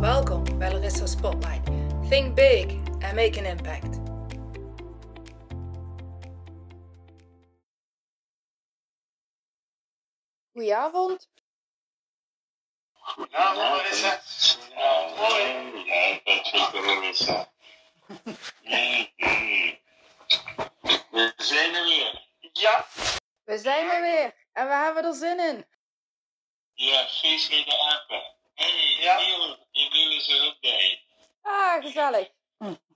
Welkom bij Larissa Spotlight. Think big and make an impact. Goedenavond. Goedenavond, Larissa. Mooi. Ja, dat Larissa. We zijn er weer. Ja, We zijn er weer en we hebben er zin in. Ja, feest met de apen. Hey, Ja. Emiel. Emiel is er ook bij. Ah, gezellig.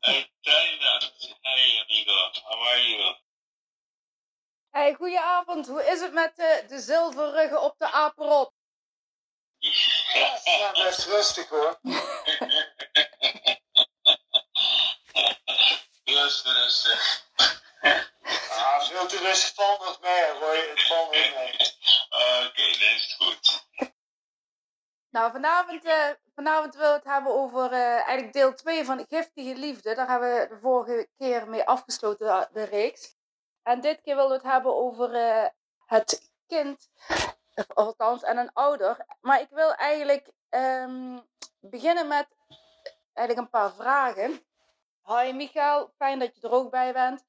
Uit Thailand. Hey, amigo. How are you? Hey, goedenavond. Hoe is het met de, de zilverruggen op de apenrot? ja, ja, best rustig hoor. Rustig, rustig. Ah, veel te rustig valt nog mee, Roy. Het valt niet mee. Oké, dat is goed. Nou, vanavond, eh, vanavond willen we het hebben over eh, eigenlijk deel 2 van Giftige Liefde. Daar hebben we de vorige keer mee afgesloten, de, de reeks. En dit keer willen we het hebben over eh, het kind, althans, en een ouder. Maar ik wil eigenlijk ehm, beginnen met eigenlijk een paar vragen. Hoi Michael, fijn dat je er ook bij bent.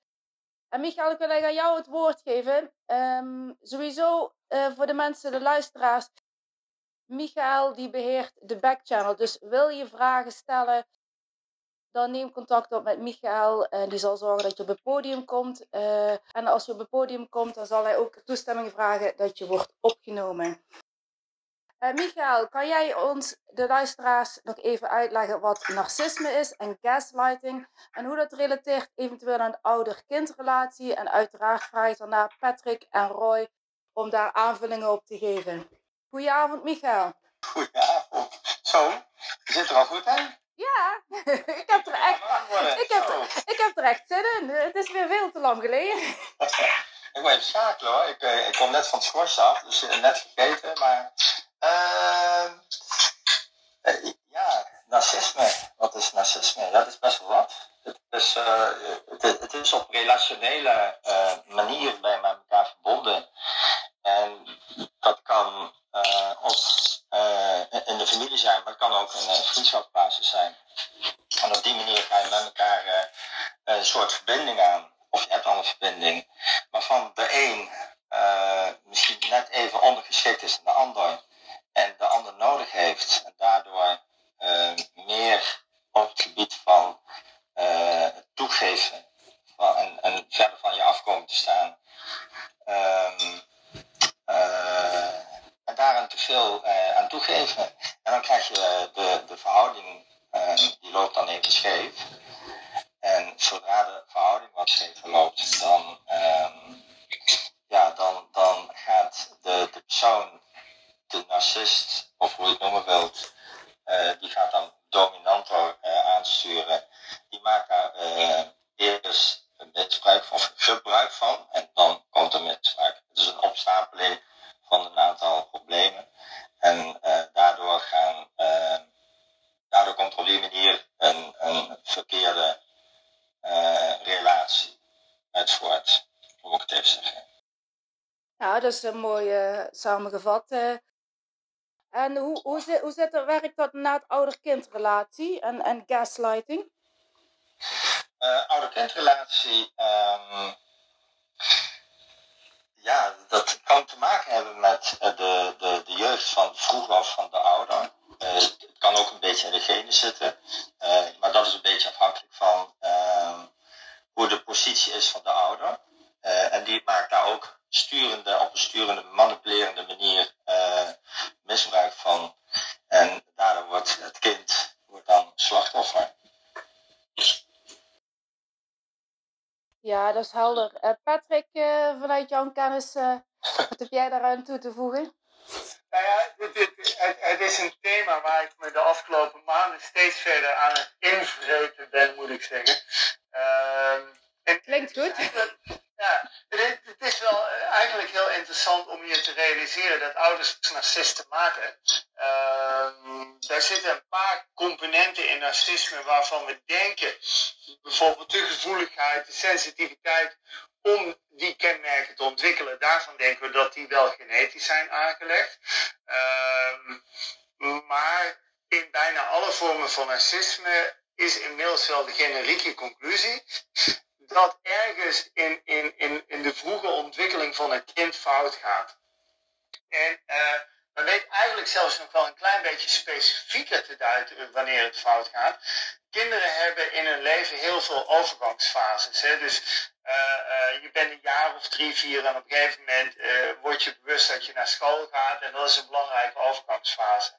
En Michael, ik wil eigenlijk aan jou het woord geven. Ehm, sowieso eh, voor de mensen, de luisteraars. Michael die beheert de backchannel. Dus wil je vragen stellen, dan neem contact op met Michael. En die zal zorgen dat je op het podium komt. Eh, en als je op het podium komt, dan zal hij ook toestemming vragen dat je wordt opgenomen. Eh Michael, kan jij ons, de luisteraars, nog even uitleggen wat narcisme is en gaslighting? En hoe dat relateert eventueel aan de ouder-kindrelatie? En uiteraard vraag ik daarna Patrick en Roy om daar aanvullingen op te geven. Goedenavond, Michael. Goedenavond. Zo, je zit er al goed in? Ja, ik heb er echt, ik heb, er, ik heb er echt zin in. Het is weer veel te lang geleden. Ik wil even schakelen hoor. Ik, eh, ik kom net van het schors af, dus net gegeten. Maar ehm, eh, ja, narcisme. Wat is narcisme? Dat is best wel wat. Het is, eh, het, is- het is op relationele manier bij elkaar verbonden. En dat kan eh, op, eh, in de familie zijn, maar het kan ook een vriendschapsbasis zijn. En op die manier ga je met elkaar eh, een soort verbinding aan. Of je hebt al een verbinding waarvan de een eh, misschien net even ondergeschikt is aan de ander en de ander nodig heeft en daardoor eh, meer op het gebied van eh, toegeven en, verder van je afkomen te staan. Eh, en daaraan te veel eh, aan toegeven. En dan krijg je de, de verhouding, eh, die loopt dan even scheef. En zodra de verhouding wat scheef loopt, dan, ehm, ja, dan, dan gaat de, de persoon, de narcist, of hoe je het noemen wilt, eh, die gaat dan dominanter eh, aansturen. Die maakt daar eh, eerst een misbruik van, gebruik van, en dan komt er misbruik. Het is een opstapeling van een aantal problemen. En eh, daardoor gaan, eh, daardoor komt op die manier een, een verkeerde eh, relatie uit voort. Moet ik het even zeggen? Ja, dat is een mooi eh, samengevat. En hoe, hoe, zit, hoe zit er, werkt dat na het ouder-kindrelatie en, en gaslighting? Ouder-kindrelatie, ehm, ja, dat kan te maken hebben met eh, de, de, de jeugd van vroeger of van de ouder. Eh, het kan ook een beetje in de genen zitten, Eh, maar dat is een beetje afhankelijk van ehm, hoe de positie is van de ouder. En die maakt daar ook sturende, op een sturende, manipulerende manier eh, misbruik van. En daardoor wordt het kind wordt dan slachtoffer. Ja, dat is helder. Eh, Patrick, eh, vanuit jouw kennis, eh, wat heb jij daaraan toe te voegen? Nou ja, dit, dit- het, het is een thema waar ik me de afgelopen maanden steeds verder aan het invreten ben, moet ik zeggen. Ehm, en Klinkt goed. Ja, het is, het is wel eigenlijk heel interessant om je te realiseren dat ouders narcisten maken. Ehm, daar zitten een paar componenten in narcisme waarvan we denken, bijvoorbeeld de gevoeligheid, de sensitiviteit, om die kenmerken te ontwikkelen. Daarvan denken we dat die wel genetisch zijn aangelegd. Ehm, maar in bijna alle vormen van narcisme is inmiddels wel de generieke conclusie dat ergens in, in, in, in de vroege ontwikkeling van het kind fout gaat. En uh, men weet eigenlijk zelfs nog wel een klein beetje specifieker te duiden wanneer het fout gaat. Kinderen hebben in hun leven heel veel overgangsfases. Hè? Dus uh, uh, je bent een jaar of drie, vier en op een gegeven moment word je bewust dat je naar school gaat en dat is een belangrijke overgangsfase.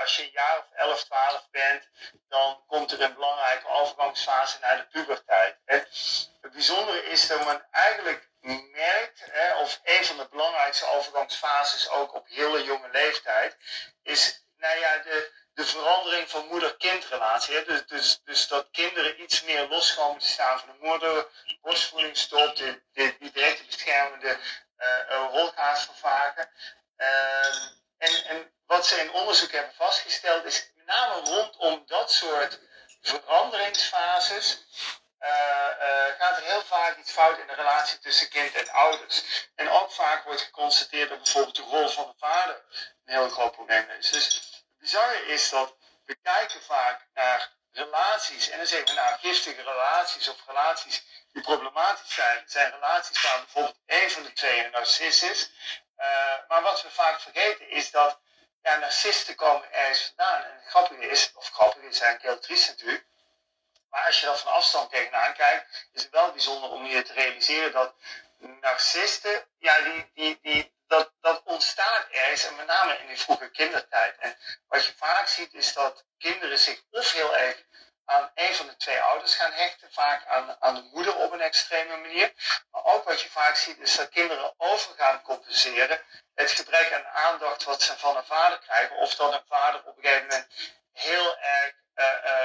als je een jaar of 11, 12 bent, dan komt er een belangrijke overgangsfase naar de puberteit. Het bijzondere is dat men eigenlijk merkt, hè, of een van de belangrijkste overgangsfases ook op hele jonge leeftijd, is nou ja, de, de verandering van moeder-kindrelatie. Dus, dus, dus dat kinderen iets meer los komen te staan van de moeder, borstvoeding stopt, die, die directe beschermende uh, vervagen. Uh, en, en wat ze in onderzoek hebben vastgesteld is met name rondom dat soort veranderingsfases gaat er heel vaak iets fout in de relatie tussen kind en ouders. En ook vaak wordt geconstateerd dat bijvoorbeeld de rol van de vader een heel groot probleem is. Dus het bizarre is dat we kijken vaak naar relaties en dan zeggen we nou giftige relaties of relaties die problematisch zijn. zijn relaties waar bijvoorbeeld één van de twee een narcist is. Uh, maar wat we vaak vergeten is dat ja, narcisten komen ergens vandaan. En het grappige is, of grappig is eigenlijk heel triest natuurlijk, maar als je dat van afstand tegenaan kijkt, is het wel bijzonder om je te realiseren dat narcisten, ja, die, die, die, dat, dat ontstaat ergens, en met name in die vroege kindertijd. En wat je vaak ziet, is dat kinderen zich of heel erg aan een van de twee ouders gaan hechten, vaak aan, aan de moeder op een extreme manier. Maar ook wat je vaak ziet, is dat kinderen over gaan compenseren. Het gebrek aan aandacht wat ze van een vader krijgen, of dat een vader op een gegeven moment heel erg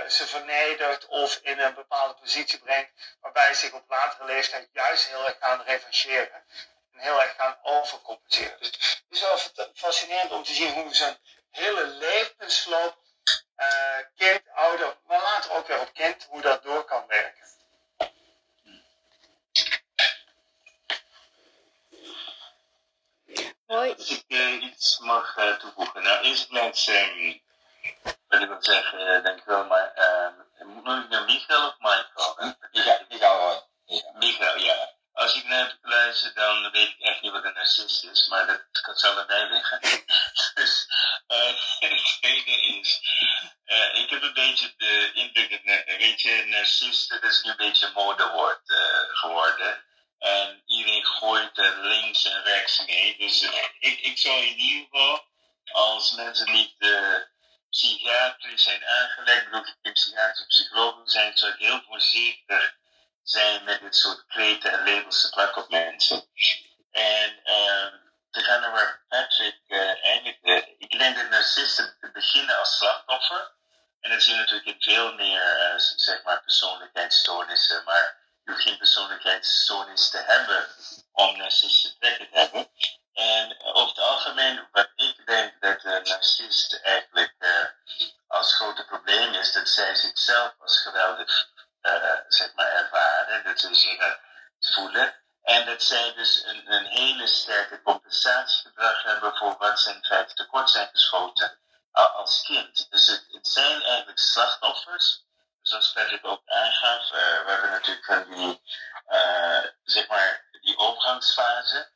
ze vernedert of in een bepaalde positie brengt, waarbij ze zich op latere leeftijd juist heel erg gaan revancheren. En heel erg gaan overcompenseren. Dus het is wel fascinerend om te zien hoe zo'n hele levensloop, uh, kind, ouder, maar later ook weer op kind, hoe dat door kan werken. Hoi. Als ik iets mag toevoegen. Nou, eerst met um, wil ik wil zeggen, denk ik wel, maar uh, moet ik naar Michael of Michael? Michael, Michael, Michael, ja. Als ik naar heb geluisterd, dan weet ik echt niet wat een narcist is, maar dat, dat zal er mij liggen. dus uh, het tweede is, uh, ik heb een beetje de indruk dat, weet je, narcisten, dat is nu een beetje een modewoord geworden. En iedereen gooit er links en rechts mee. Dus ik, ik zou in ieder geval, als mensen niet psychiatrisch zijn aangelegd, bedoel ik psychiatrische psychologen zijn, zou heel voorzichtig zijn met dit soort kreten en labels te plakken op mensen. En uh, te gaan naar waar Patrick uh, eindigde. Ik denk dat narcisten beginnen als slachtoffer. En dat zie je natuurlijk in veel meer, uh, zeg maar, persoonlijkheidsstoornissen. Maar je hoeft geen persoonlijkheidsstoornis te hebben om narcistische trekken te hebben. En over het algemeen, wat ik denk dat de narcist eigenlijk uh, als grote probleem is, dat zij zichzelf als geweldig, uh, zeg maar, ervaren, dat ze zich voelen. En dat zij dus een, een hele sterke compensatiegedrag hebben voor wat ze in feite tekort zijn geschoten als kind. Dus het, het zijn eigenlijk slachtoffers, zoals Patrick ook aangaf. Uh, we hebben natuurlijk van die, zeg maar, die overgangsfase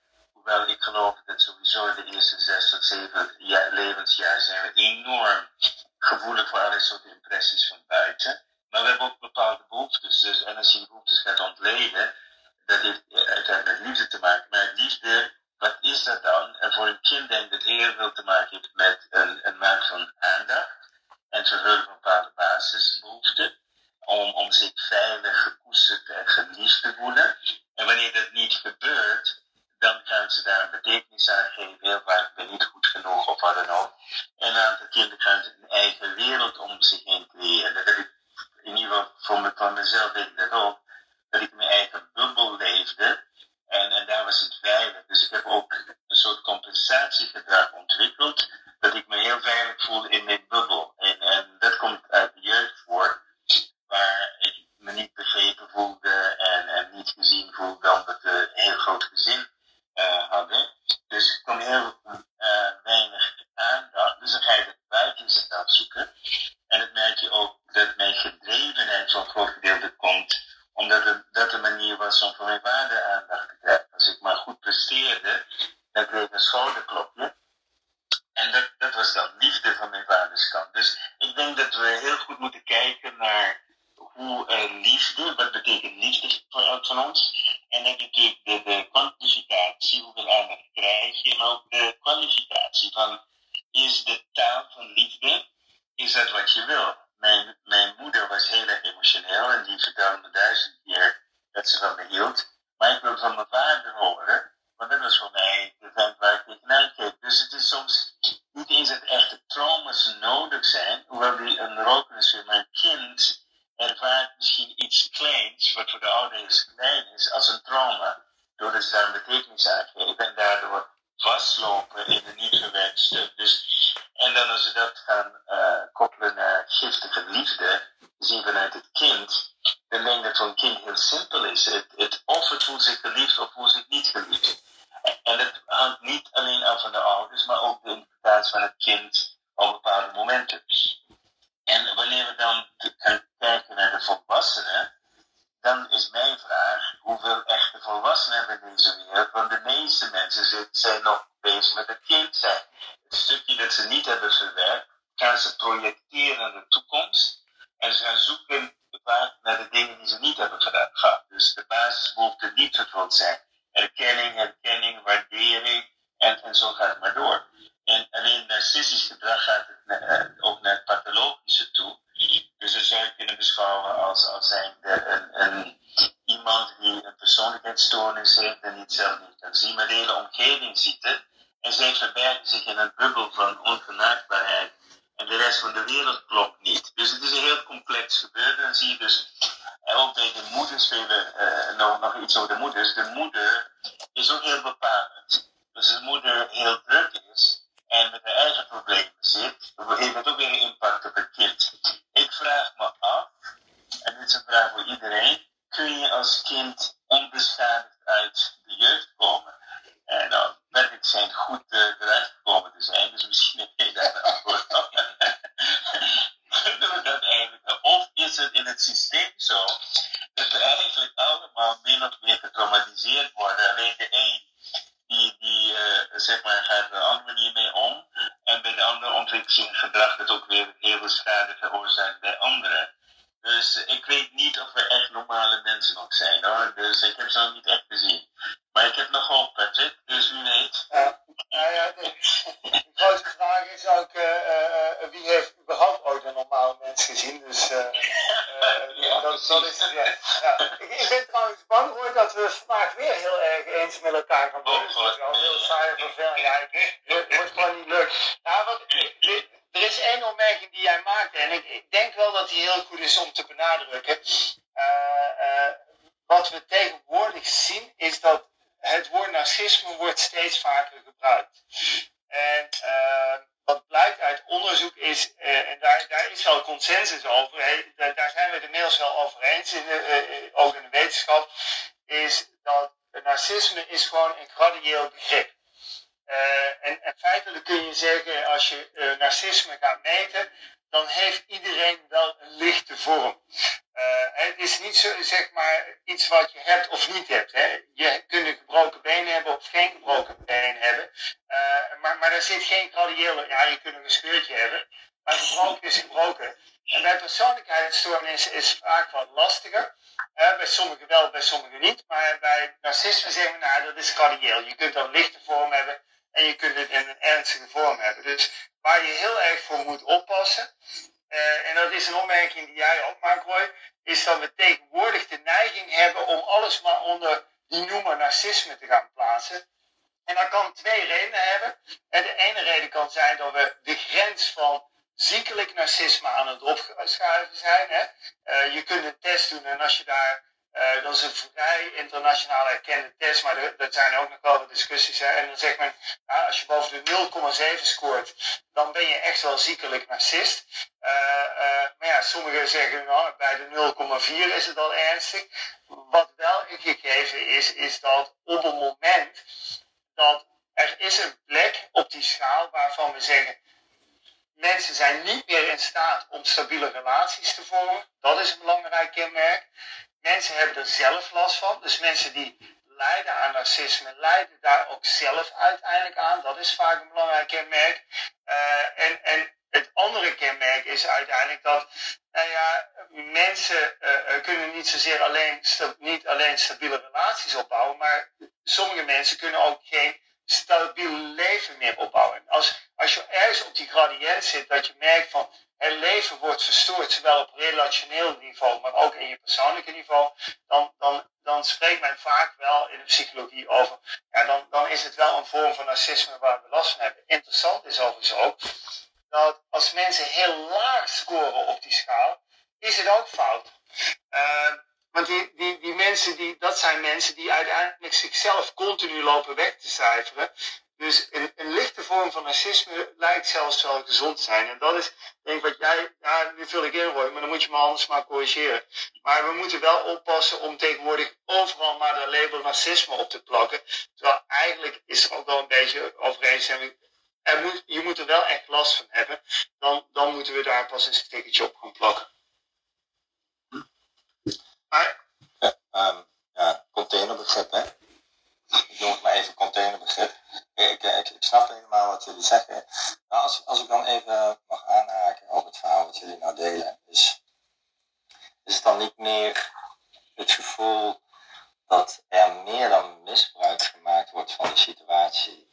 Hoewel ik geloof dat sowieso de eerste zes tot zeven jaar, levensjaar zijn we enorm gevoelig voor allerlei soorten impressies van buiten. Maar we hebben ook bepaalde behoeftes. Dus, en als je die behoeftes gaat ontleden, dat heeft uiteindelijk met liefde te maken. Maar liefde, wat is dat dan? En voor een kind denk ik dat heel veel te maken heeft met een, een maat van aandacht. En vervullen van bepaalde basisbehoeften. Om, om zich veilig, gekoesterd en geliefd te voelen. En wanneer dat niet gebeurt, dan gaan ze daar een betekenis aan geven. Heel vaak ben niet goed genoeg of wat dan ook. En een aantal kinderen gaan ze een eigen wereld om zich heen creëren. Dat in ieder geval voor me, van mezelf weet ik dat ook. Dat ik mijn eigen bubbel leefde. En, en daar was het veilig. Dus ik heb ook een soort compensatiegedrag ontwikkeld. Dat ik me heel veilig voelde in mijn bubbel. En, en dat komt uit de jeugd voor. Waar ik me niet begrepen voelde en, en niet gezien voelde dan het een heel groot gezin eh, hadden. Dus ik kon heel eh, weinig aandacht. Dus dan ga je het buiten zoeken. En dat merk je ook dat mijn gedrevenheid zo'n groot gedeelte komt, omdat het, dat de manier was om voor mijn vader aandacht te krijgen. Als ik maar goed presteerde, dan kreeg ik een schouderklopje. En dat, dat was dan liefde van mijn vaders. Dus ik denk dat we heel goed moeten kijken naar hoe uh, liefde, wat betekent liefde voor elk van ons. En dan natuurlijk de, de ma eh, quando si transita we de grens van ziekelijk narcisme aan het opschuiven zijn. Hè? Eh, je kunt een test doen en als je daar, eh, dat is een vrij internationaal erkende test, maar dat zijn ook nog wel wat discussies. Hè? En dan zegt men, nou, als je boven de 0,7 scoort, dan ben je echt wel ziekelijk narcist. Eh, maar ja, sommigen zeggen, nou, bij de 0,4 is het al ernstig. Wat wel een gegeven is, is dat op het moment dat er is een plek op die schaal waarvan we zeggen, mensen zijn niet meer in staat om stabiele relaties te vormen. Dat is een belangrijk kenmerk. Mensen hebben er zelf last van. Dus mensen die lijden aan narcisme, lijden daar ook zelf uiteindelijk aan. Dat is vaak een belangrijk kenmerk. Eh, en, en het andere kenmerk is uiteindelijk dat nou ja, mensen eh, eh, kunnen niet zozeer alleen, niet alleen stabiele relaties opbouwen, maar sommige mensen kunnen ook geen stabiel leven meer opbouwen. Als, als je ergens op die gradient zit, dat je merkt van het leven wordt verstoord, zowel op relationeel niveau, maar ook in je persoonlijke niveau, dan, dan, dan spreekt men vaak wel in de psychologie over, ja, dan, dan is het wel een vorm van narcisme waar we last van hebben. Interessant is overigens ook, dat als mensen heel laag scoren op die schaal, is het ook fout. Uh, want die, die, die mensen, die, dat zijn mensen die uiteindelijk zichzelf continu lopen weg te cijferen. Dus een, een lichte vorm van narcisme lijkt zelfs wel gezond te zijn. En dat is, denk ik, wat jij, ja, nu vul ik in, Roy, maar dan moet je me anders maar corrigeren. Maar we moeten wel oppassen om tegenwoordig overal maar de label narcisme op te plakken. Terwijl eigenlijk is er ook wel een beetje overeenstemming. Er moet, je moet er wel echt last van hebben. Dan, dan moeten we daar pas een stickertje op gaan plakken. Ja, containerbegrip, hè. Ik noem het maar even containerbegrip. Ik, ik, snap helemaal wat jullie zeggen. Maar als, als ik dan even mag aanhaken op het verhaal wat jullie nou delen, is, is het dan niet meer het gevoel dat er meer dan misbruik gemaakt wordt van de situatie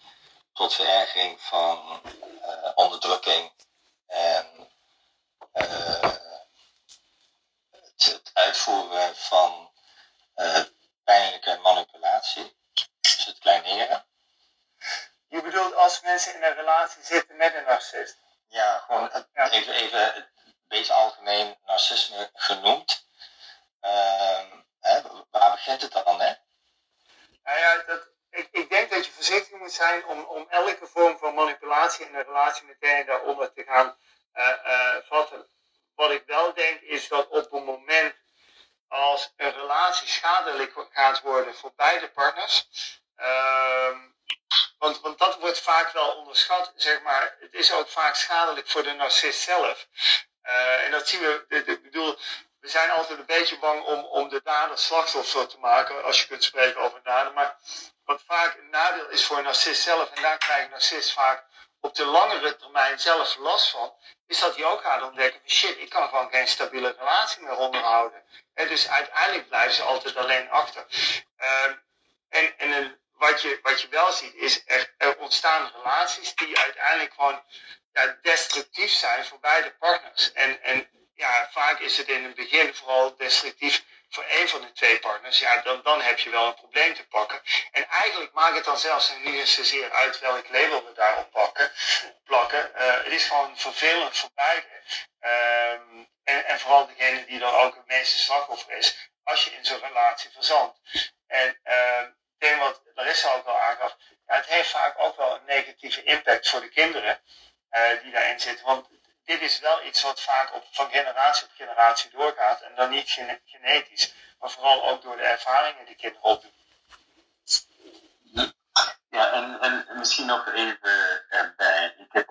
tot verergering van uh, onderdrukking en uh, het uitvoeren van uh, pijnlijke manipulatie, dus het kleineren. Je bedoelt als mensen in een relatie zitten met een narcist? Ja, gewoon ja. even, even een beetje algemeen narcisme genoemd. Uh, hè, waar begint het dan, hè? Nou ja, dat, ik, ik denk dat je voorzichtig moet zijn om, om elke vorm van manipulatie in een relatie meteen daaronder te gaan uh, uh, vatten wat ik wel denk is dat op een moment als een relatie schadelijk gaat worden voor beide partners. Uh, want, want dat wordt vaak wel onderschat, zeg maar. Het is ook vaak schadelijk voor de narcist zelf. Uh, en dat zien we, ik bedoel, we zijn altijd een beetje bang om, om de dader slachtoffer te maken, als je kunt spreken over dader. Maar wat vaak een nadeel is voor een narcist zelf, en daar krijgt een narcist vaak op de langere termijn zelf last van, is dat hij ook gaat ontdekken van shit, ik kan gewoon geen stabiele relatie meer onderhouden. En dus uiteindelijk blijven ze altijd alleen achter. En wat, je, wat je wel ziet is er, er ontstaan relaties die uiteindelijk gewoon destructief zijn voor beide partners. En, en ja, vaak is het in het begin vooral destructief voor één van de twee partners, ja, dan, dan heb je wel een probleem te pakken. En eigenlijk maakt het dan zelfs niet eens zozeer uit welk label we daarop pakken, plakken. Uh, het is gewoon vervelend voor beide. Um, en, en vooral degene die dan ook het meeste slachtoffer is, als je in zo'n relatie verzandt. En uh, ik denk wat Larissa ook al aangaf, het heeft vaak ook wel een negatieve impact voor de kinderen uh, die daarin zitten. Want dit is wel iets wat vaak op, van generatie op generatie doorgaat. En dan niet genetisch, maar vooral ook door de ervaringen die kinderen opdoen. Ja, en, en misschien nog even erbij. Ik heb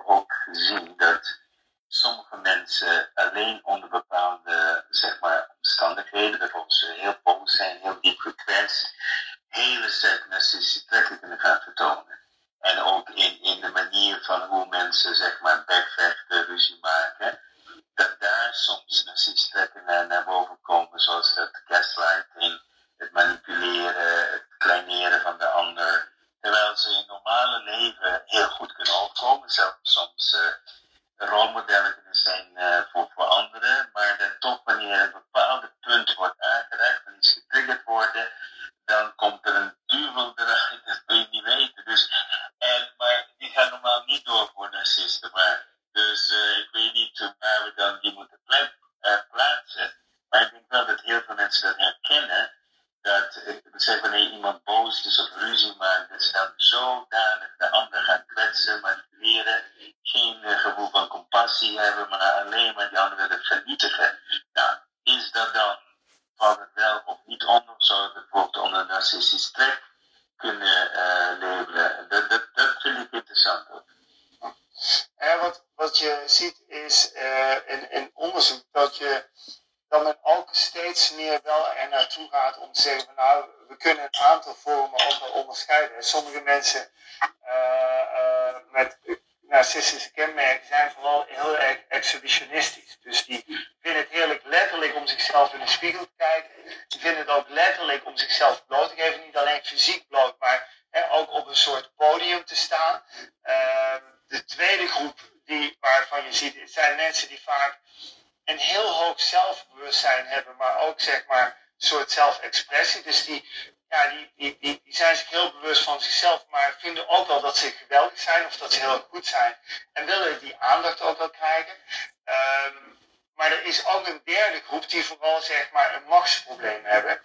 derde groep die vooral zeg maar een machtsprobleem hebben.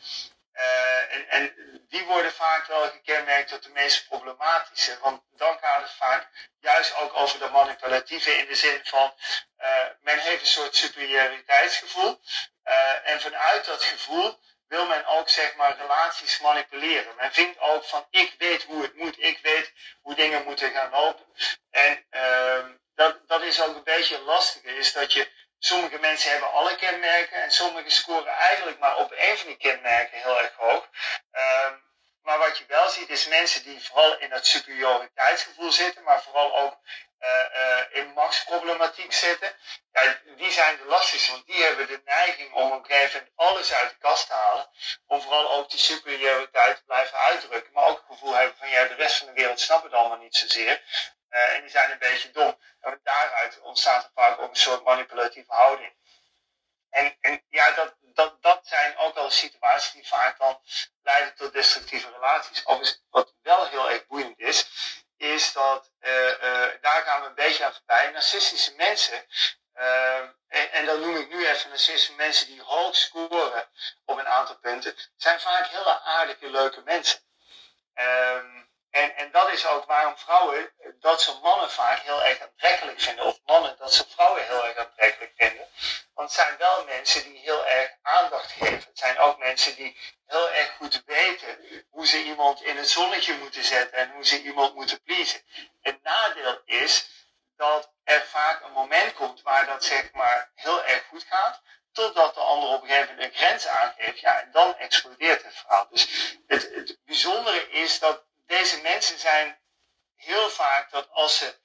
Uh, en, en, die worden vaak wel gekenmerkt tot de meest problematische. Want dan gaat het vaak juist ook over de manipulatieve in de zin van uh, men heeft een soort superioriteitsgevoel. Uh, en vanuit dat gevoel wil men ook zeg maar relaties manipuleren. Men vindt ook van ik weet hoe het moet, ik weet hoe dingen moeten gaan lopen. En uh, dat, dat is ook een beetje lastig, is dat je Sommige mensen hebben alle kenmerken en sommige scoren eigenlijk maar op één van die kenmerken heel erg hoog. Um, maar wat je wel ziet is mensen die vooral in het superioriteitsgevoel zitten, maar vooral ook uh, uh, in machtsproblematiek zitten. Ja, die zijn de lastigste, want die hebben de neiging om op een gegeven moment alles uit de kast te halen. Om vooral ook die superioriteit te blijven uitdrukken. Maar ook het gevoel hebben van ja, de rest van de wereld snapt het allemaal niet zozeer. Uh, en die zijn een beetje dom. En daaruit ontstaat er vaak ook een soort manipulatieve houding. En, en ja, dat, dat, dat zijn ook wel situaties die vaak dan leiden tot destructieve relaties. Overigens, wat wel heel erg boeiend is, is dat, uh, uh, daar gaan we een beetje aan voorbij, narcistische mensen, uh, en, en dan noem ik nu even narcistische mensen die hoog scoren op een aantal punten, zijn vaak hele aardige, leuke mensen. Um, en, en dat is ook waarom vrouwen, dat ze mannen vaak heel erg aantrekkelijk vinden. Of mannen dat ze vrouwen heel erg aantrekkelijk vinden. Want het zijn wel mensen die heel erg aandacht geven. Het zijn ook mensen die heel erg goed weten hoe ze iemand in het zonnetje moeten zetten en hoe ze iemand moeten pleasen. Het nadeel is dat er vaak een moment komt waar dat zeg maar heel erg goed gaat. Totdat de ander op een gegeven moment een grens aangeeft. Ja, en dan explodeert het verhaal. Dus het, het bijzondere is dat deze mensen zijn heel vaak dat als ze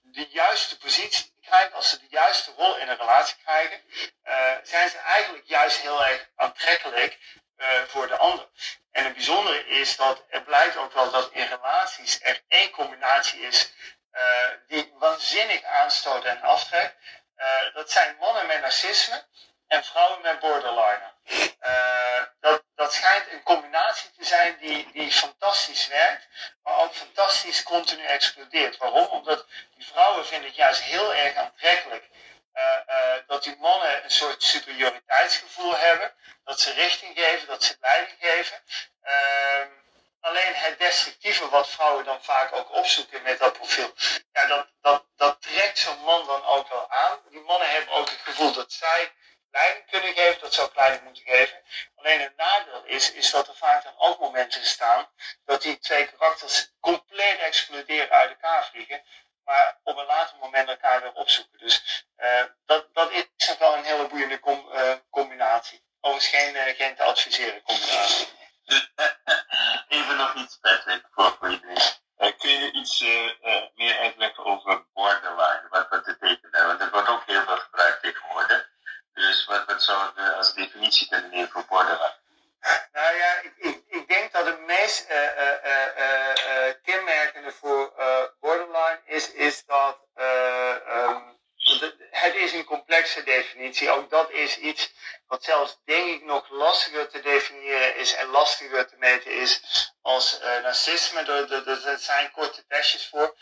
de juiste positie krijgen, als ze de juiste rol in een relatie krijgen, uh, zijn ze eigenlijk juist heel erg aantrekkelijk uh, voor de ander. En het bijzondere is dat er blijkt ook wel dat in relaties er één combinatie is uh, die waanzinnig aanstoot en aftrekt. dat zijn mannen met narcisme en vrouwen met borderline. Uh, dat, dat schijnt een combinatie te zijn die, die fantastisch werkt, maar ook fantastisch continu explodeert. Waarom? Omdat die vrouwen vinden het juist heel erg aantrekkelijk uh, uh, dat die mannen een soort superioriteitsgevoel hebben, dat ze richting geven, dat ze leiding geven. Ehm, alleen het destructieve wat vrouwen dan vaak ook opzoeken met dat profiel, ja, dat, dat, dat trekt zo'n man dan ook wel aan. Die mannen hebben ook het gevoel dat zij leiding kunnen geven, dat zou leiding moeten geven. Alleen het nadeel is, is dat er vaak dan ook momenten staan dat die twee karakters compleet exploderen uit elkaar vliegen, maar op een later moment elkaar weer opzoeken. Dus uh, dat, dat is nog wel een hele boeiende com, uh, combinatie. Overigens geen, uh, geen te adviseren combinatie. Even nog iets, Patrick, voor, voor iedereen. kun je iets meer uitleggen over borderline, wat dat betekent? Want dat wordt ook heel veel gebruikt tegenwoordig. Dus wat, wat zou we als definitie kunnen nemen voor borderline? Nou ja, ik, ik, denk dat het meest uh, uh, uh, kenmerkende voor borderline is, is dat um, het is een complexe definitie. Ook dat is iets wat zelfs denk ik nog lastiger te definiëren is en lastiger te meten is als narcisme. Er zijn korte testjes voor.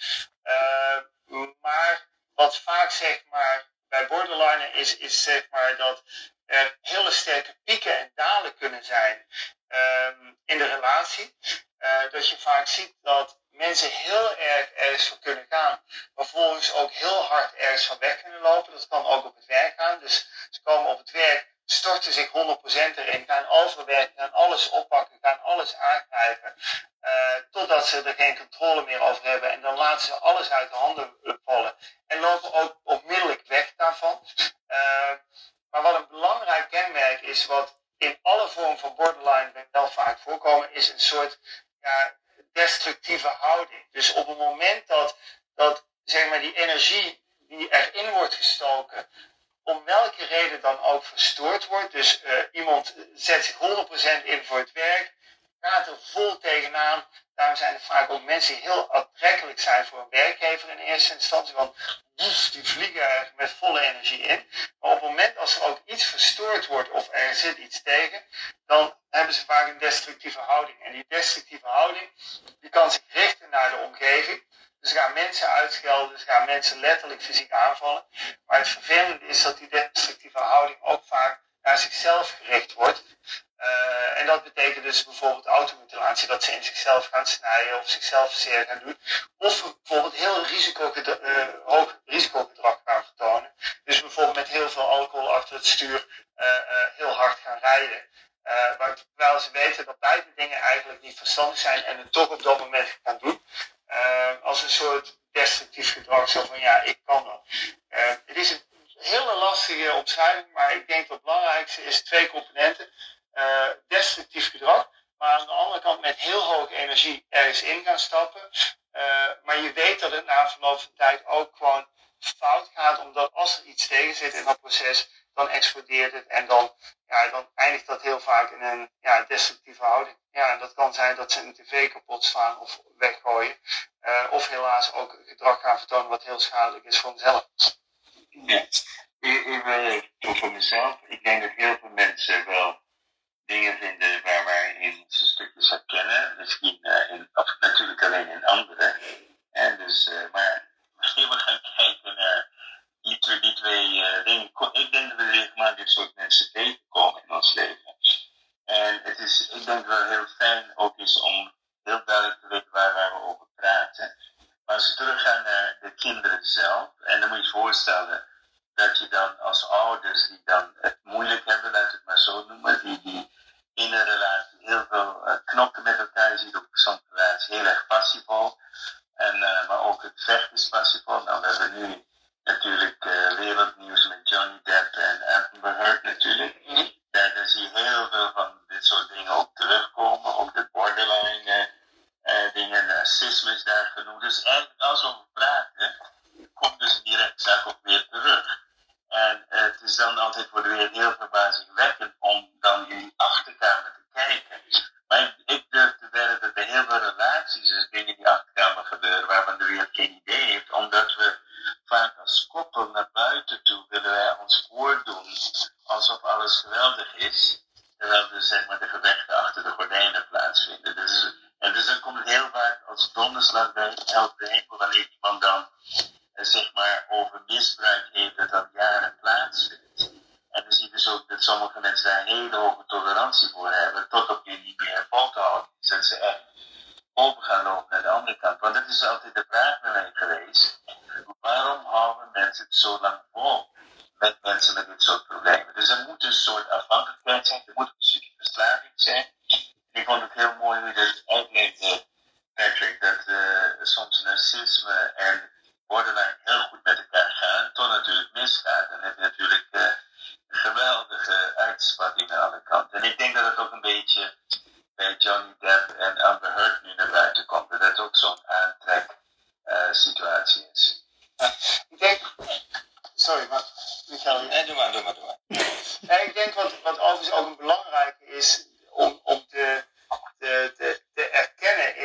maar wat vaak zeg maar bij borderline is, is zeg maar dat er hele sterke pieken en dalen kunnen zijn um, in de relatie. Uh, dat je vaak ziet dat mensen heel erg ergens voor kunnen gaan, maar vervolgens ook heel hard ergens van weg kunnen lopen. Dat kan ook op het werk gaan. Dus ze komen op het werk, storten zich 100% erin, gaan overwerken, gaan alles oppakken, gaan alles aangrijpen. Uh, totdat ze er geen controle meer over hebben. En dan laten ze alles uit de handen vallen. En lopen ook is wat in alle vormen van borderline wel vaak voorkomen, is een soort ja, destructieve houding. Dus op het moment dat, dat zeg maar, die energie die erin wordt gestoken, om welke reden dan ook verstoord wordt. Dus eh, iemand zet zich 100% in voor het werk, gaat er vol tegenaan. Daarom zijn er vaak ook mensen die heel aantrekkelijk zijn voor een werkgever in eerste instantie. Want fysiek aanvallen. Maar het vervelende is dat die destructieve houding ook vaak naar zichzelf gericht wordt. Eh, en dat betekent dus bijvoorbeeld automutilatie, dat ze in zichzelf gaan snijden of zichzelf zeer gaan doen. vaak in een ja, destructieve houding. Ja, en dat kan zijn dat ze een tv kapot slaan of weggooien. Eh, of helaas ook gedrag gaan vertonen wat heel schadelijk is voor hunzelf. Ja, ik, wil voor mezelf. Ik denk dat heel veel mensen wel dingen vinden waar wij in ze stukjes herkennen. Misschien eh, in, of natuurlijk alleen in anderen. En dus, eh, maar misschien we gaan kijken naar die twee, die twee dingen. Ik denk dat we maar dit soort mensen tegen Denver. They were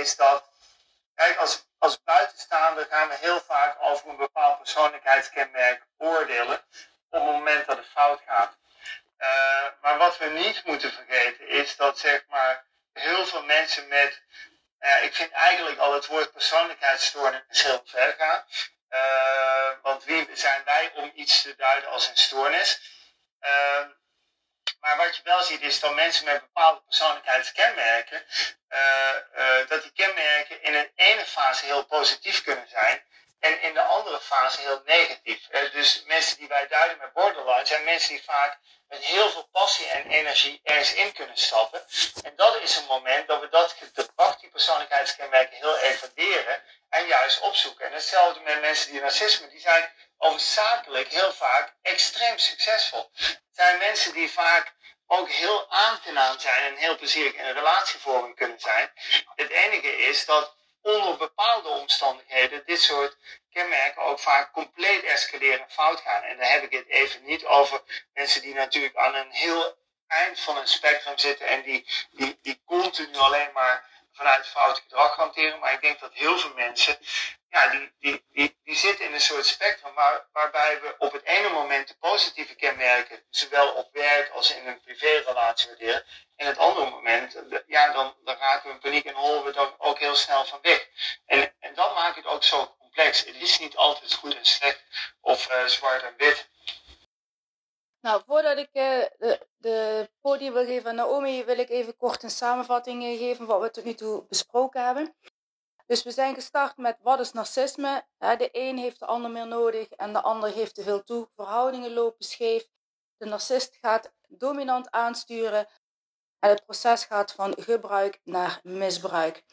is dat, kijk, als, als buitenstaander gaan we heel vaak over een bepaald persoonlijkheidskenmerk oordelen op het moment dat het fout gaat. Eh, maar wat we niet moeten vergeten is dat zeg maar heel veel mensen met, eh, ik vind eigenlijk al het woord persoonlijkheidsstoornis heel ver gaan. Eh, want wie zijn wij om iets te duiden als een stoornis? maar wat je wel ziet is dat mensen met bepaalde persoonlijkheidskenmerken racisme die zijn overzakelijk heel vaak extreem succesvol. Het zijn mensen die vaak ook heel aangenaam zijn en heel plezierig in een relatievorming kunnen zijn. Het enige is dat onder bepaalde omstandigheden dit soort kenmerken ook vaak compleet escaleren en fout gaan. En dan heb ik het even niet over mensen die natuurlijk aan een heel eind van een spectrum zitten en die, die, die continu alleen maar vanuit fout gedrag hanteren. Maar ik denk dat heel veel mensen ja, die, die, zitten in een soort spectrum waar, waarbij we op het ene moment de positieve kenmerken, zowel op werk als in een privérelatie waarderen. En het andere moment, ja, dan, dan raken we in paniek en hollen we dan ook heel snel van weg. En, dat maakt het ook zo complex. Het is niet altijd goed en slecht of uh, zwart en wit. Nou, voordat ik uh, de, de podium wil geven aan Naomi, wil ik even kort een samenvatting geven wat we tot nu toe besproken hebben. Dus we zijn gestart met wat is narcisme? De een heeft de ander meer nodig en de ander geeft te veel toe. Verhoudingen lopen scheef. De narcist gaat dominant aansturen en het proces gaat van gebruik naar misbruik.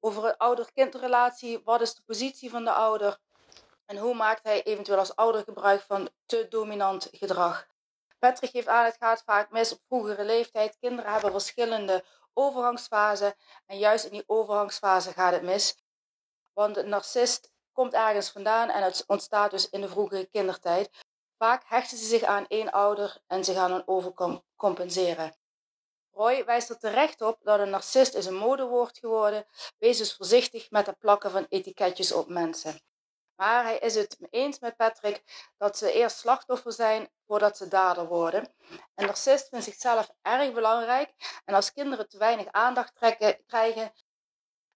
Over een ouder-kindrelatie, wat is de positie van de ouder? En hoe maakt hij eventueel als ouder gebruik van te dominant gedrag? Patrick geeft aan, het gaat vaak mis op vroegere leeftijd. Kinderen hebben verschillende overgangsfasen en juist in die overgangsfase gaat het mis. Want de narcist komt ergens vandaan en het ontstaat dus in de vroege kindertijd. Vaak hechten ze zich aan één ouder en ze gaan dan overcompenseren. Roy wijst er terecht op dat een narcist is een modewoord geworden. Wees dus voorzichtig met het plakken van etiketjes op mensen. Maar hij is het eens met Patrick dat ze eerst slachtoffer zijn voordat ze dader worden. Een narcist vindt zichzelf erg belangrijk en als kinderen te weinig aandacht trekken, krijgen,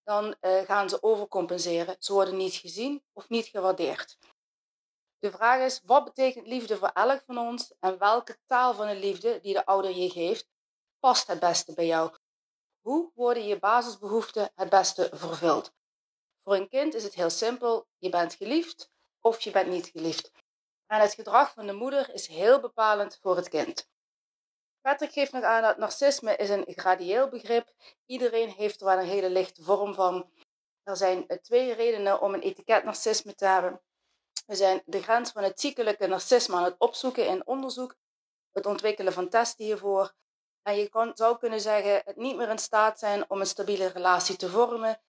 dan uh, gaan ze overcompenseren. Ze worden niet gezien of niet gewaardeerd. De vraag is, wat betekent liefde voor elk van ons en welke taal van de liefde die de ouder je geeft, past het beste bij jou? Hoe worden je basisbehoeften het beste vervuld? Voor een kind is het heel simpel: je bent geliefd of je bent niet geliefd. En het gedrag van de moeder is heel bepalend voor het kind. Patrick geeft nog aan dat narcisme is een gradieel begrip. Iedereen heeft er wel een hele lichte vorm van. Er zijn eh, twee redenen om een etiket narcisme te hebben. We zijn de grens van het ziekelijke narcisme aan het opzoeken in onderzoek, het ontwikkelen van testen hiervoor. En je zou kunnen zeggen het niet meer in staat zijn om een stabiele relatie te vormen,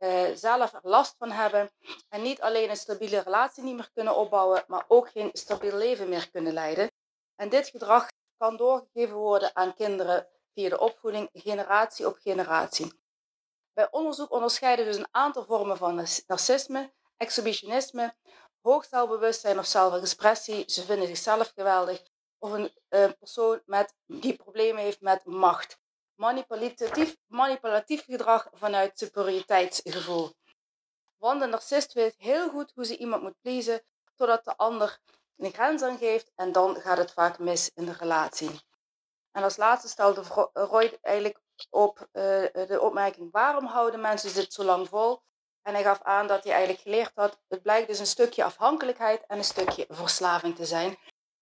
uh, zelf er last van hebben en niet alleen een stabiele relatie niet meer kunnen opbouwen, maar ook geen stabiel leven meer kunnen leiden. En dit gedrag kan doorgegeven worden aan kinderen via de opvoeding, generatie op generatie. Bij onderzoek onderscheiden dus een aantal vormen van narcisme, exhibitionisme, hoog zelfbewustzijn of zelfexpressie, ze vinden zichzelf geweldig, of een uh, persoon met, die problemen heeft met macht manipulatief, manipulatief gedrag vanuit superioriteitsgevoel. Want de narcist weet heel goed hoe ze iemand moet pleasen, totdat de ander een grens aangeeft en dan gaat het vaak mis in de relatie. En als laatste stelde Roy eigenlijk op uh, de opmerking: waarom houden mensen dit zo lang vol? En hij gaf aan dat hij eigenlijk geleerd had: het blijkt dus een stukje afhankelijkheid en een stukje verslaving te zijn.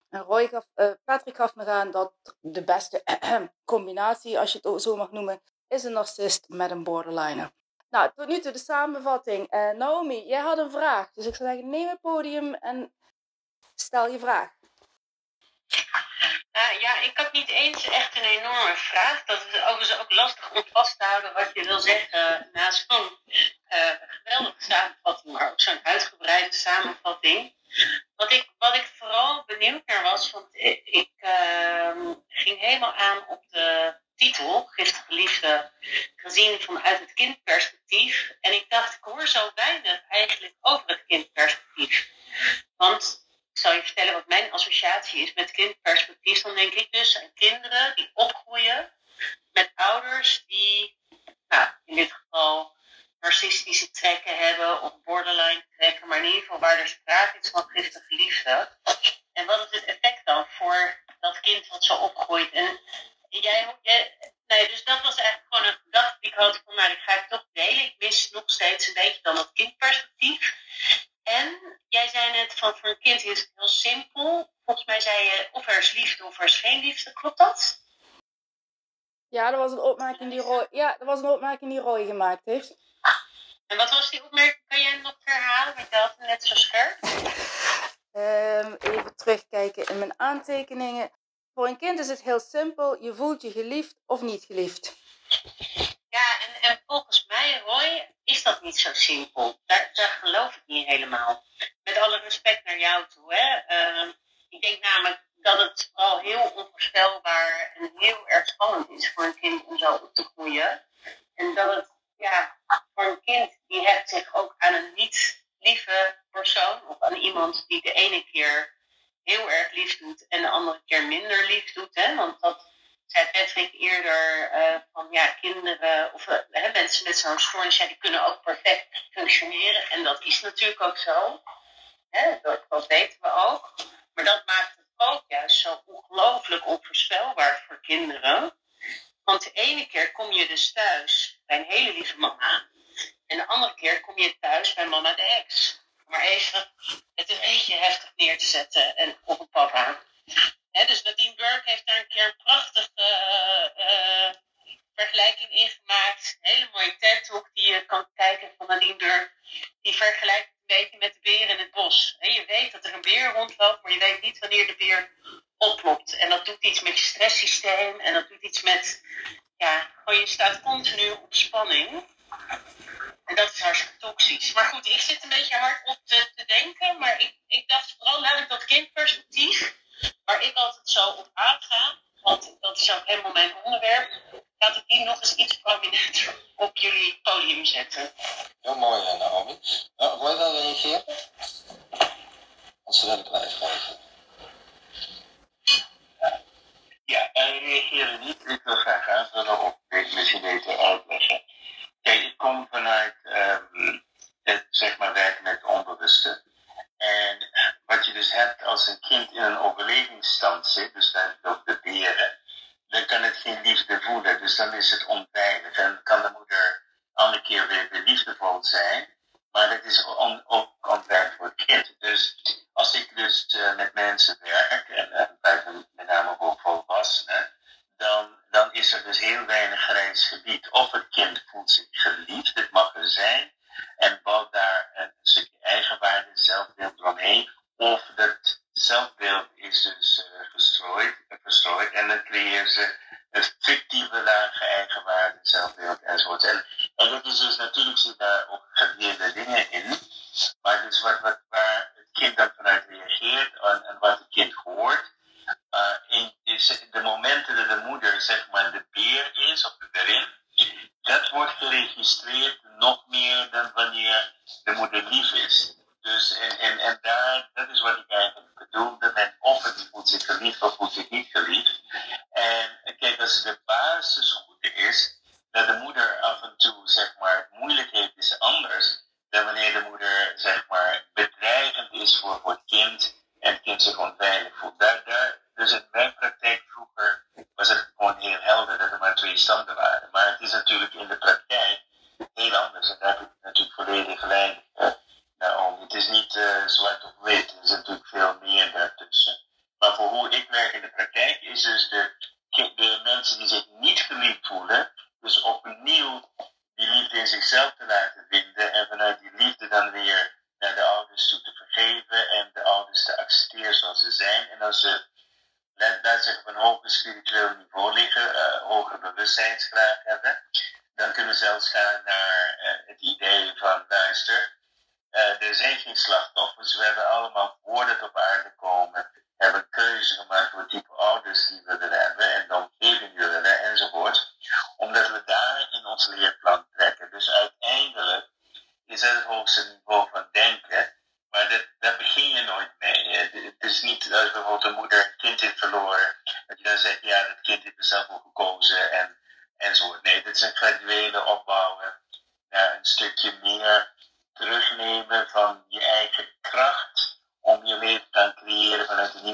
En Roy gaf, uh, Patrick gaf me aan dat de beste combinatie, als je het zo mag noemen, is een narcist met een borderliner. Nou, tot nu toe de samenvatting. Uh, Naomi, jij had een vraag. Dus ik zou zeggen, neem het podium en stel je vraag. Uh, ja, ik had niet eens echt een enorme vraag. Dat is overigens ook lastig om vast te houden wat je wil zeggen na zo'n uh, geweldige samenvatting, maar ook zo'n uitgebreide samenvatting. Wat ik, wat ik vooral benieuwd naar was, want ik, uh, ging helemaal aan op de titel, Giftige Liefde, gezien vanuit het kindperspectief. En ik dacht, ik hoor zo weinig eigenlijk over het kindperspectief. Want ik zal je vertellen wat mijn associatie is met kindperspectief. Dan denk ik dus aan kinderen die opgroeien met ouders die, nou, in dit geval narcistische trekken hebben of borderline trekken, maar in ieder geval waar er sprake is van giftige liefde. En wat is het effect dan voor dat kind wat zo opgroeit? En jij, nee, dus dat was eigenlijk gewoon een gedachte die ik had van, nou, die ga ik toch delen. Ik mis nog steeds een beetje dan dat kindperspectief. En jij zei net van voor een kind is het heel simpel. Volgens mij zei je of er is liefde of er is geen liefde. Klopt dat? Ja, dat was een opmerking die Roy, ja, dat was een opmerking die Roy gemaakt heeft. En wat was die opmerking? Kan jij nog herhalen? Want je had net zo scherp. Um, even terugkijken in mijn aantekeningen. Voor een kind is het heel simpel. Je voelt je geliefd of niet geliefd. Ja, en, en volgens mij, Roy, is dat niet zo simpel. Daar, geloof ik niet helemaal. Met alle respect naar jou toe. Hè? Ehm, ik denk namelijk dat het vooral heel onvoorspelbaar en heel erg spannend is voor een kind om zo op te groeien. En dat het, ja, voor een kind die hecht zich ook aan een niet lieve persoon of aan iemand die de ene keer heel erg lief doet en de andere keer minder lief doet. Hè? Want dat zei Patrick eerder uh, van ja, kinderen of uh, mensen met zo'n stoornis, ja, die kunnen ook perfect functioneren. En dat is natuurlijk ook zo. Hè? Dat, dat weten we ook. Maar dat maakt het ook juist zo ongelooflijk onvoorspelbaar voor kinderen. Want de ene keer kom je dus thuis bij een hele lieve mama. En de andere keer kom je thuis bij mama de ex. Maar even het een beetje heftig neer te zetten en op een papa. Dus Nadine Burke heeft daar een keer een prachtige uh, vergelijking in gemaakt. Een hele mooie TED-talk die je kan kijken van Nadine Burke. Die vergelijkt een beetje met de beer in het bos. He, je weet dat er een beer rondloopt, maar je weet niet wanneer de beer oplopt. En dat doet iets met je stresssysteem en dat doet iets met, ja, gewoon je staat continu op spanning. En dat is hartstikke toxisch. Maar goed, ik zit een beetje hard op te, te denken. Maar ik, ik dacht vooral, laat ik dat kindperspectief, waar ik altijd zo op aanga, want dat is ook helemaal mijn onderwerp, laat ik die nog eens iets prominenter op jullie podium zetten. Heel mooi, eh, Naomi. Uh, wil je wel reageren? Anders wil ik blijven vragen. Ja, en reageren niet. Ik wil graag aanvullen op dit misschien beter uitleggen. Kijk, ik kom vanuit um, het zeg maar werken met onbewuste. En wat je dus hebt als een kind in een overlevingsstand zit, dus dan op de beren, dan kan het geen liefde voelen. Dus dan is het onveilig. En kan de moeder andere keer weer, weer liefdevol zijn. Maar dat is ook onveilig voor het kind. Dus als ik dus uh, met mensen werk, en uh, met name ook volwassenen, dan, dan is er dus heel weinig grijs gebied. Of het kind voelt zich geliefd, dit mag er zijn, en bouwt daar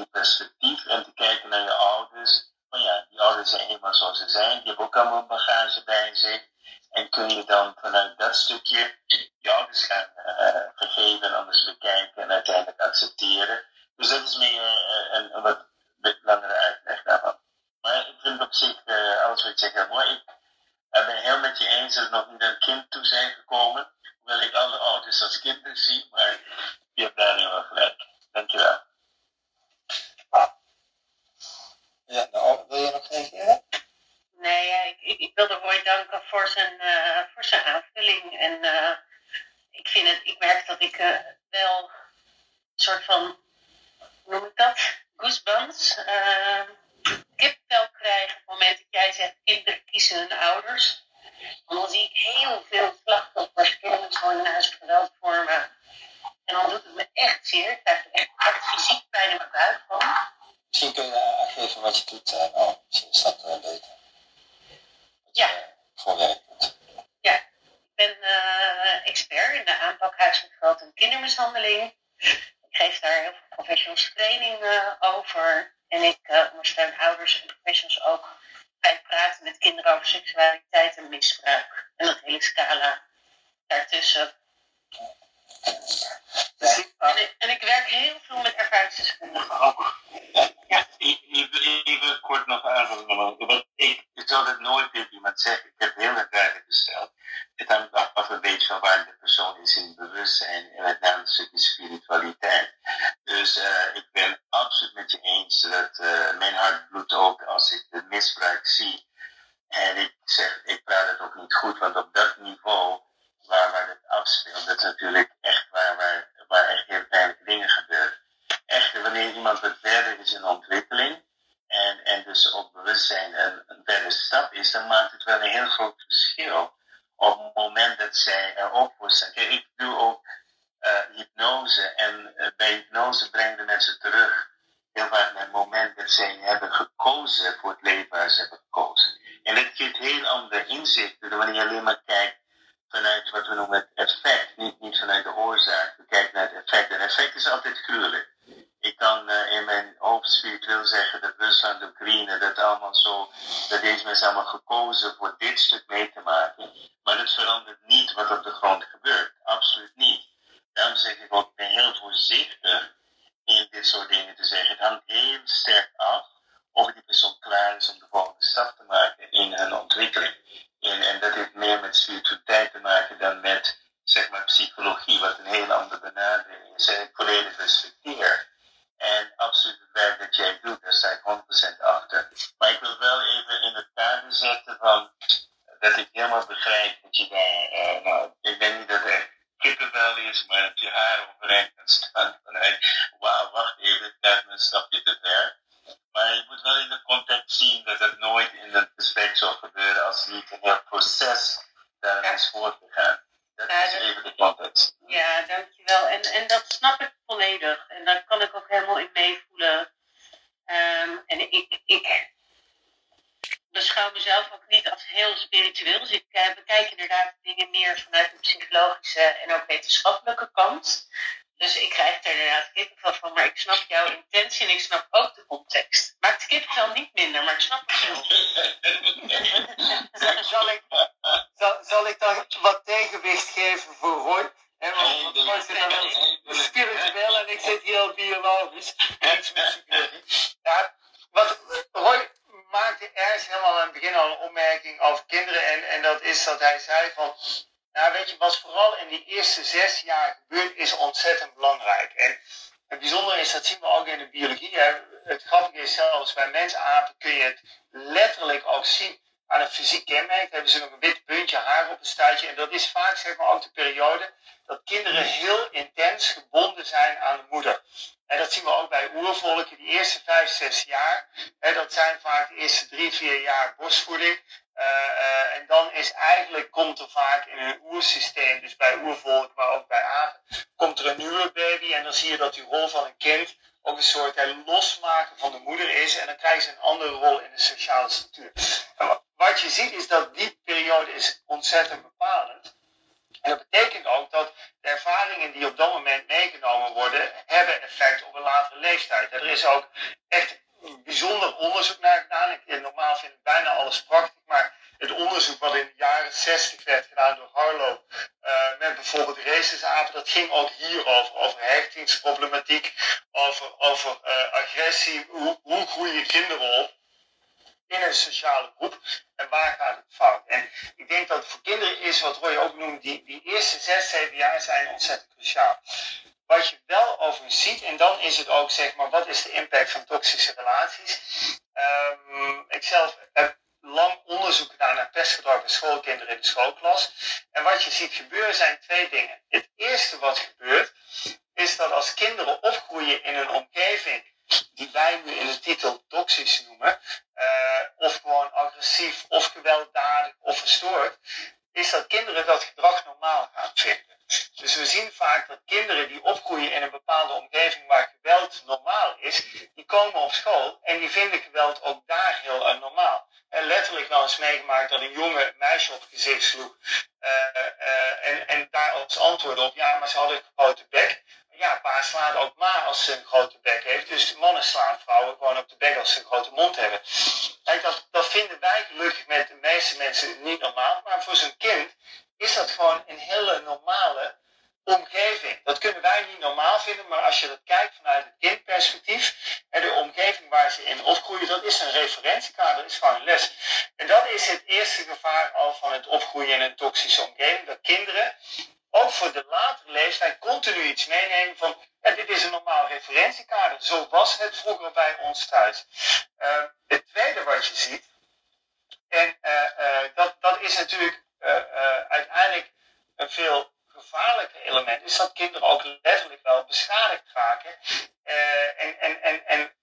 perspectief en te kijken naar je ouders. Van ja, die ouders zijn eenmaal zoals ze zijn, die hebben ook allemaal bagage bij zich. En kun je dan vanuit dat stukje je ouders gaan uh, vergeven en anders bekijken en uiteindelijk accepteren. Dus dat is meer uh, een, wat langere uitleg daarvan. Maar ik vind op zich uh, alles wat je zegt mooi. Ik ben heel met je eens dat we nog niet een kind dan maakt het wel een heel groot verschil op het moment dat zij er ook voor staan. Ik doe ook uh, hypnose en uh, bij hypnose brengen de mensen terug heel vaak naar het moment dat zij hebben gekozen voor het leven waar ze hebben gekozen. En dat geeft heel andere inzichten wanneer je alleen maar kijkt vanuit wat we noemen het effect, niet, niet vanuit de oorzaak. We kijken naar het effect. En effect is altijd gruwelijk. Ik kan uh, in mijn hoofd spiritueel zeggen dat Rusland, Oekraïne, dat allemaal zo, dat deze mensen allemaal gekozen voor dit stuk mee te maken. Maar dat verandert niet wat op de grond gebeurt. Absoluut niet. Daarom zeg ik ook, ik ben heel voorzichtig in dit soort dingen te zeggen. Het hangt heel sterk af of die persoon klaar is om de volgende stap te maken in hun ontwikkeling. En, en dat heeft meer met spiritualiteit te maken dan met zeg maar psychologie, wat een hele andere benadering is. En ik volledig respecteer. En absoluut het werk dat jij doet, daar sta ik 100% achter. Maar ik wil wel even in het kader zetten van dat ik helemaal begrijp dat je daar, uh, nou, ik denk niet dat het echt kippenvel is, maar dat je haar overeind kan staan vanuit, wauw, wacht even, het gaat een stapje te ver. Maar je moet wel in de context zien dat het nooit in het gesprek zal gebeuren als niet een heel proces daarin is voortgegaan. Dat Ja, is dat- even de context. Ja, dankjewel. En, en dat snap ik volledig. En daar kan ik ook helemaal in meevoelen. Ehm, en ik, ik beschouw mezelf ook niet als heel spiritueel. Dus ik eh, bekijk inderdaad dingen meer vanuit een psychologische en ook wetenschappelijke kant. Dus ik krijg er inderdaad kippenvel van. Maar ik snap jouw intentie en ik snap ook de context. Maakt de kippenvel niet minder, maar ik snap het wel. Zal, zal ik, zal, zal ik dan wat tegenwicht geven voor Roy? Hè, want Roy zit dan wel spiritueel en ik zit heel biologisch. Niks met psychologie. Ja, wat Roy maakte ergens helemaal aan het begin al een opmerking over kinderen. En, en dat is dat hij zei van... Nou, weet je, wat vooral in die eerste zes jaar gebeurt, is ontzettend belangrijk. En het bijzondere is, dat zien we ook in de biologie. Hè. Het grappige is zelfs bij mensapen kun je het letterlijk ook zien aan een fysiek kenmerk. Hebben ze nog een wit puntje haar op een stuitje. En dat is vaak zeg maar ook de periode dat kinderen heel intens gebonden zijn aan de moeder. En dat zien we ook bij oervolken, die eerste vijf, zes jaar. Hè, dat zijn vaak de eerste drie, vier jaar borstvoeding. Eh, eh, en dan is eigenlijk, komt er vaak in een oersysteem, dus bij oervolken, maar ook bij apen, komt er een nieuwe baby. En dan zie je dat die rol van een kind ook een soort losmaken van de moeder is. En dan krijgen ze een andere rol in de sociale structuur. En wa- wat je ziet is dat die periode is ontzettend bepalend. En dat betekent ook dat de ervaringen die op dat moment meegenomen worden, hebben effect op een latere leeftijd. Er is ook echt bijzonder onderzoek naar gedaan. Ik, eh, normaal vind ik bijna alles prachtig, maar het onderzoek wat in de jaren 60 werd gedaan door Harlow eh, met bijvoorbeeld racesapen, dat ging ook hierover, over hechtingsproblematiek, over, over eh, agressie, hoe, hoe groeien kinderen op in een sociale groep en waar gaat het fout. En ik denk dat voor kinderen is, wat Roy ook noemt, die, die eerste zes, zeven jaar zijn ontzettend cruciaal. Wat je wel overigens ziet, en dan is het ook zeg maar, wat is de impact van toxische relaties? Ehm ik zelf heb lang onderzoek gedaan naar pestgedrag bij schoolkinderen in de schoolklas. En wat je ziet gebeuren zijn twee dingen. Het eerste wat gebeurt, is dat als kinderen opgroeien in een omgeving die wij nu in de titel toxisch noemen, uh, of gewoon agressief, of gewelddadig, of verstoord, is dat kinderen dat gedrag normaal gaan vinden. Dus we zien vaak dat kinderen die opgroeien in een bepaalde omgeving waar geweld normaal is, die komen op school en die vinden geweld ook daar heel normaal. En letterlijk wel eens meegemaakt dat een jongen meisje op het gezicht sloeg. Uh, uh, en, en daar als antwoord op, ja, maar ze hadden een grote bek. Ja, pa slaat ook ma als ze een grote bek heeft. Dus mannen slaan vrouwen gewoon op de bek als ze een grote mond hebben. Kijk, dat, dat vinden wij gelukkig met de meeste mensen niet normaal. Maar voor zo'n kind is dat gewoon een hele normale omgeving. Dat kunnen wij niet normaal vinden, maar als je dat kijkt vanuit het kindperspectief en de omgeving waar ze in opgroeien, dat is een referentiekader, dat is gewoon een les. En dat is het eerste gevaar al van het opgroeien in een toxische omgeving, dat kinderen ook voor de latere leeftijd continu iets meenemen van dit is een normaal referentiekader. Zo was het vroeger bij ons thuis. Uh, het tweede wat je ziet, en uh, uh, dat, dat is natuurlijk uiteindelijk een veel gevaarlijker element, is dat kinderen ook letterlijk wel beschadigd raken en, en, en, en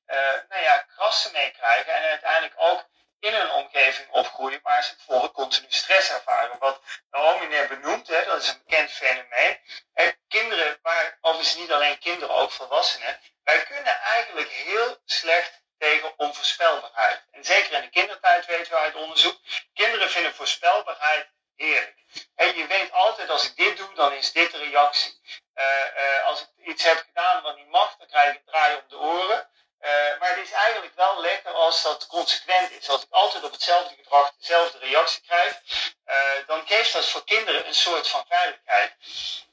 nou ja, krassen meekrijgen en uiteindelijk ook in een omgeving opgroeien waar ze bijvoorbeeld continu stress ervaren. Wat Naomi net benoemt, hè, dat is een bekend fenomeen. Hè, kinderen, maar overigens niet alleen kinderen, ook volwassenen, wij kunnen eigenlijk heel slecht tegen onvoorspelbaarheid. En zeker in de kindertijd weten we uit onderzoek, kinderen vinden voorspelbaarheid heerlijk. En je weet altijd, als ik dit doe, dan is dit de reactie. Uh, uh, als ik iets heb gedaan wat niet mag, dan krijg ik een draai om de oren. Uh, maar het is eigenlijk wel lekker als dat consequent is. Als ik altijd op hetzelfde gedrag dezelfde reactie krijg, dan geeft dat voor kinderen een soort van veiligheid.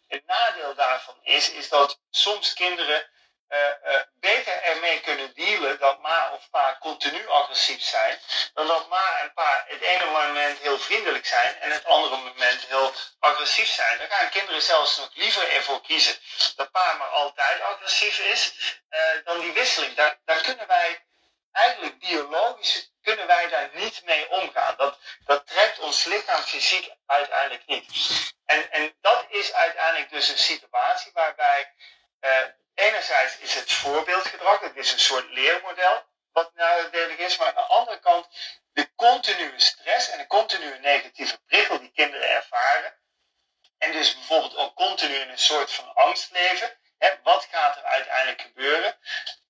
Het nadeel daarvan is, is dat soms kinderen beter ermee kunnen dealen dat ma of pa continu agressief zijn, dan dat ma en pa het ene moment heel vriendelijk zijn en het andere moment heel agressief zijn. Daar gaan kinderen zelfs nog liever ervoor kiezen dat pa maar altijd agressief is, uh, dan die wisseling. Daar, daar kunnen wij eigenlijk biologisch kunnen wij daar niet mee omgaan. Dat, dat trekt ons lichaam fysiek uiteindelijk niet. En, en dat is uiteindelijk dus een situatie waarbij enerzijds is het voorbeeldgedrag, het is een soort leermodel wat nadelig is, maar aan de andere kant de continue stress en de continue negatieve prikkel die kinderen ervaren. En dus bijvoorbeeld ook continu in een soort van angst leven. Hè, wat gaat er uiteindelijk gebeuren?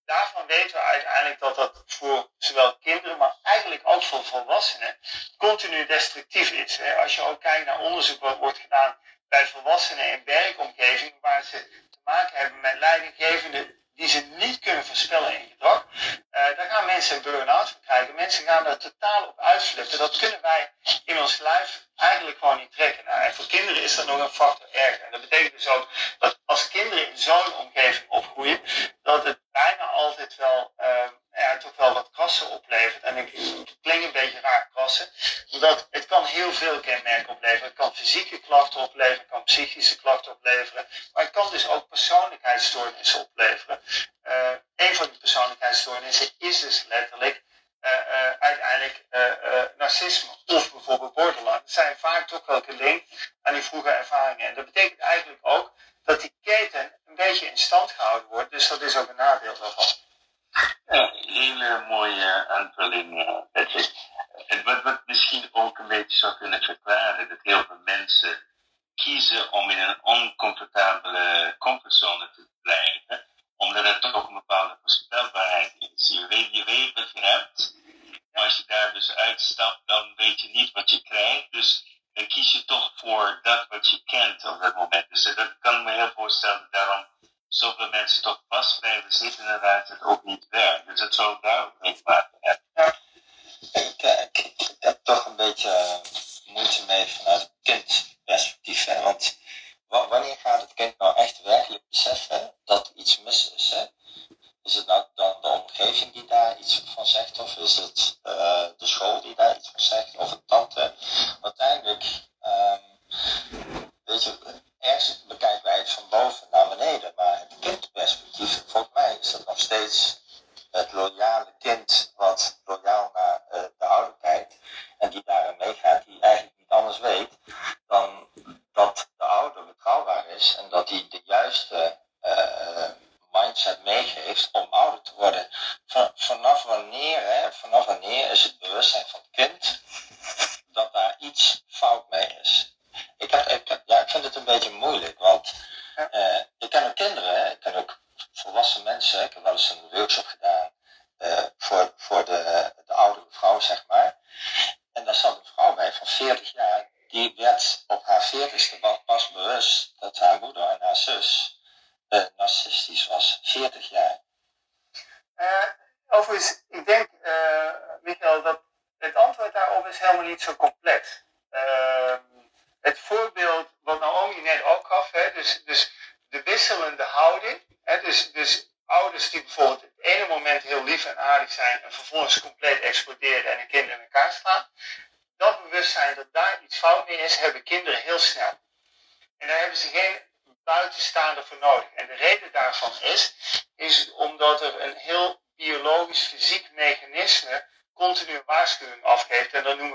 Daarvan weten we uiteindelijk dat dat voor zowel kinderen, maar eigenlijk ook voor volwassenen, continu destructief is. Hè. Als je ook kijkt naar onderzoek wat wordt gedaan bij volwassenen Totaal op uitflippen. Dat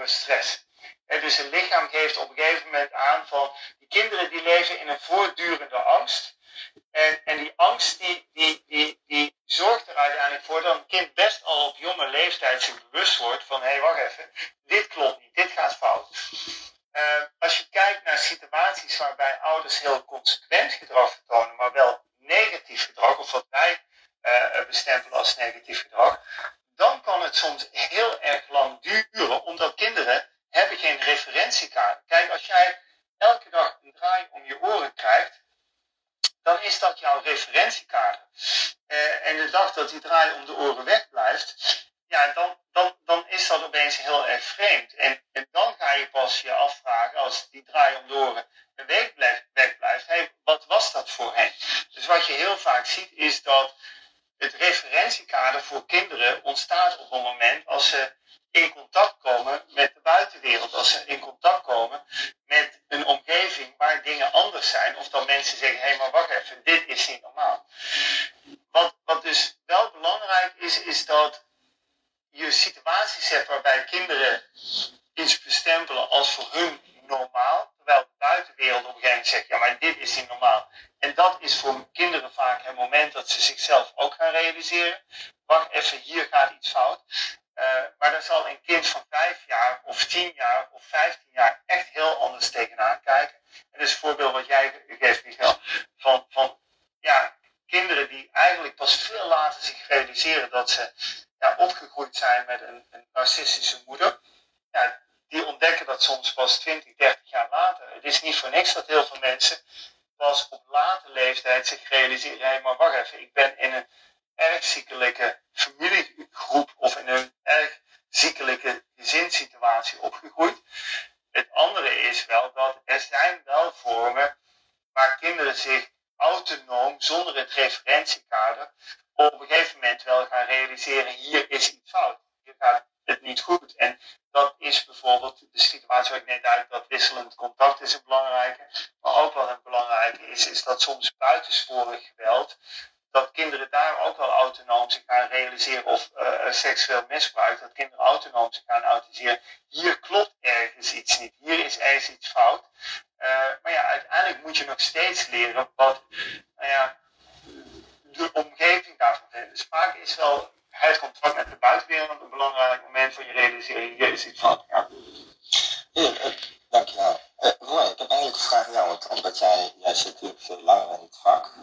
stress. En dus het lichaam geeft op een gegeven moment aan van dag dat die draai om de oren wegblijft, ja, dan, dan, dan is dat opeens heel erg vreemd. En, en dan ga je pas je afvragen, als die draai om de oren een week blijft, hey, wat was dat voor hen? Dus wat je heel vaak ziet, is dat het referentiekader voor kinderen ontstaat op een moment als ze in contact komen met de buitenwereld. Als ze in contact komen met een omgeving waar dingen anders zijn. Of dat mensen zeggen, hé hey, maar wacht even, dit is niet normaal. Wat, wat dus wel belangrijk is, is dat je situaties hebt waarbij kinderen iets bestempelen als voor hun normaal. Terwijl de buitenwereld op een gegeven moment zegt, ja maar dit is niet normaal. En dat is voor kinderen vaak het moment dat ze zichzelf ook gaan realiseren. Wacht even, hier gaat iets fout. Uh, maar daar zal een kind van vijf jaar of tien jaar of vijftien jaar echt heel anders tegenaan kijken. En is een voorbeeld wat jij geeft, Michael, van, van ja, kinderen die eigenlijk pas veel later zich realiseren dat ze ja, opgegroeid zijn met een, een narcistische moeder. Ja, die ontdekken dat soms pas 20, 30 jaar later. Het is niet voor niks dat heel veel mensen pas op late leeftijd zich realiseren, hé, maar wacht even, ik ben in een erg ziekelijke familiegroep of in een erg ziekelijke gezinssituatie opgegroeid. Het andere is wel dat er zijn wel vormen waar kinderen zich autonoom, zonder het referentiekader, op een gegeven moment wel gaan realiseren, hier is iets fout. Hier gaat het niet goed. En dat is bijvoorbeeld de situatie waar ik net uit dat wisselend contact is een belangrijke. Maar ook wat een belangrijke is, is dat soms buitensporig geweld, dat kinderen daar ook wel autonoom zich gaan realiseren of uh, seksueel misbruik, dat kinderen autonoom zich gaan autoriseren. Hier klopt ergens iets niet, hier is ergens iets fout. Uh, maar ja, uiteindelijk moet je nog steeds leren wat nou ja, de omgeving daarvan vindt. Dus vaak is wel het contact met de buitenwereld een belangrijk moment voor je realisering. Hier is iets fout. Ja. Dankjewel. Uh, Roy, ik heb eigenlijk een vraag aan jou, want omdat jij, jij zit natuurlijk veel langer in het vak,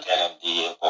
对。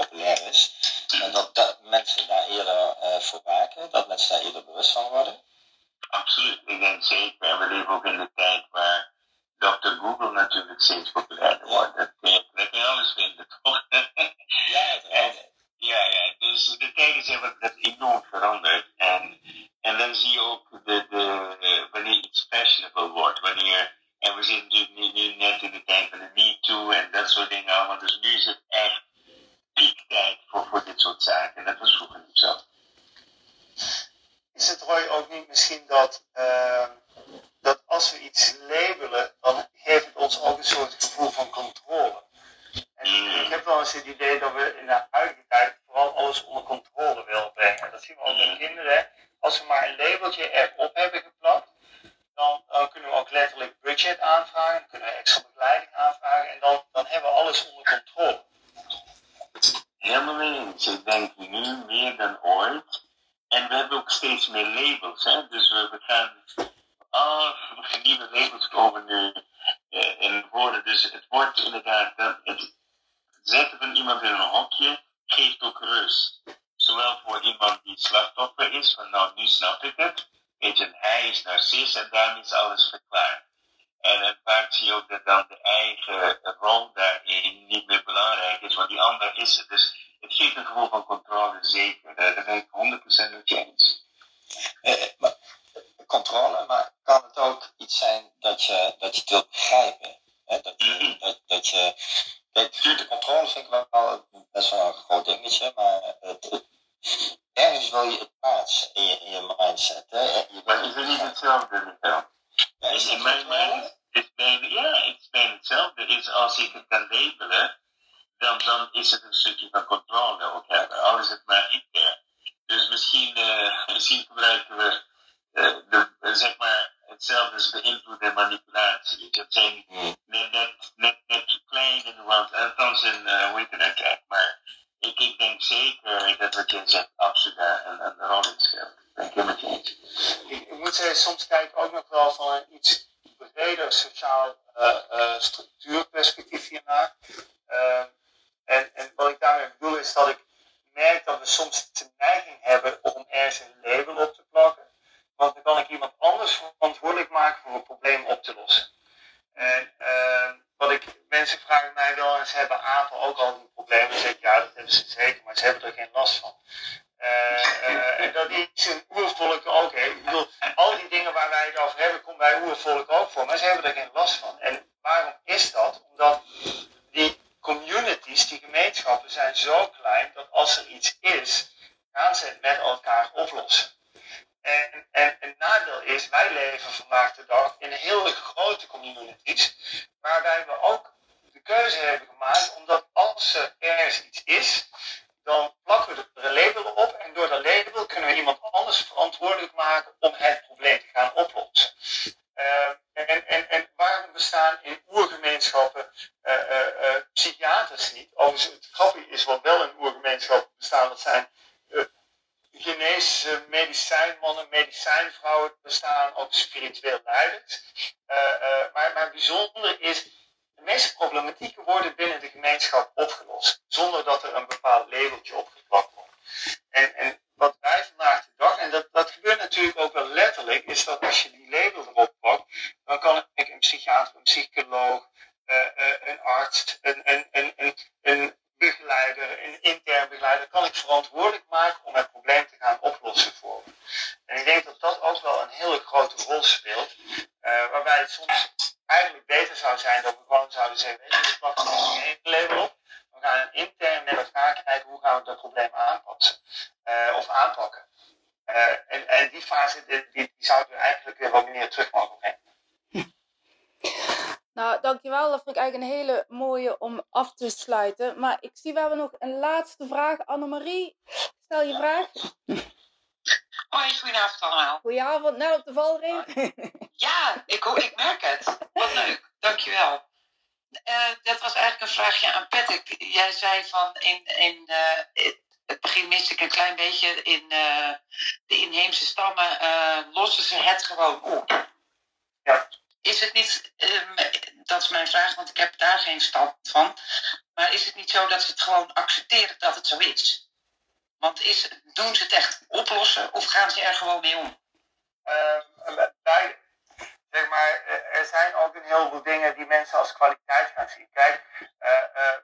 25 durante algum soms eigenlijk beter zou zijn dat we gewoon zouden zeggen, we pakken nog één label op. We gaan intern met elkaar kijken hoe gaan we dat probleem aanpassen eh, of aanpakken. Eh, en, en, die fase die, die zouden we eigenlijk weer wat meer terug mogen brengen. Nou, dankjewel. Dat vind ik eigenlijk een hele mooie om af te sluiten. Maar ik zie we hebben nog een laatste vraag. Annemarie, stel je vraag. Hoi, goedenavond allemaal. Goedenavond, net op de valreep. Ja, ik, ik merk het. Wat leuk, dankjewel. Eh dat was eigenlijk een vraagje aan Patrick. Jij zei van in, in eh, het begin miste ik een klein beetje in eh, de inheemse stammen eh, lossen ze het gewoon op. Ja. Is het niet, ehm, dat is mijn vraag, want ik heb daar geen stand van. Maar is het niet zo dat ze het gewoon accepteren dat het zo is? Want is, doen ze het echt oplossen of gaan ze er gewoon mee om? Ehm, beide. Zeg maar, eh, er zijn ook een heleboel dingen die mensen als kwaliteit gaan zien. Kijk,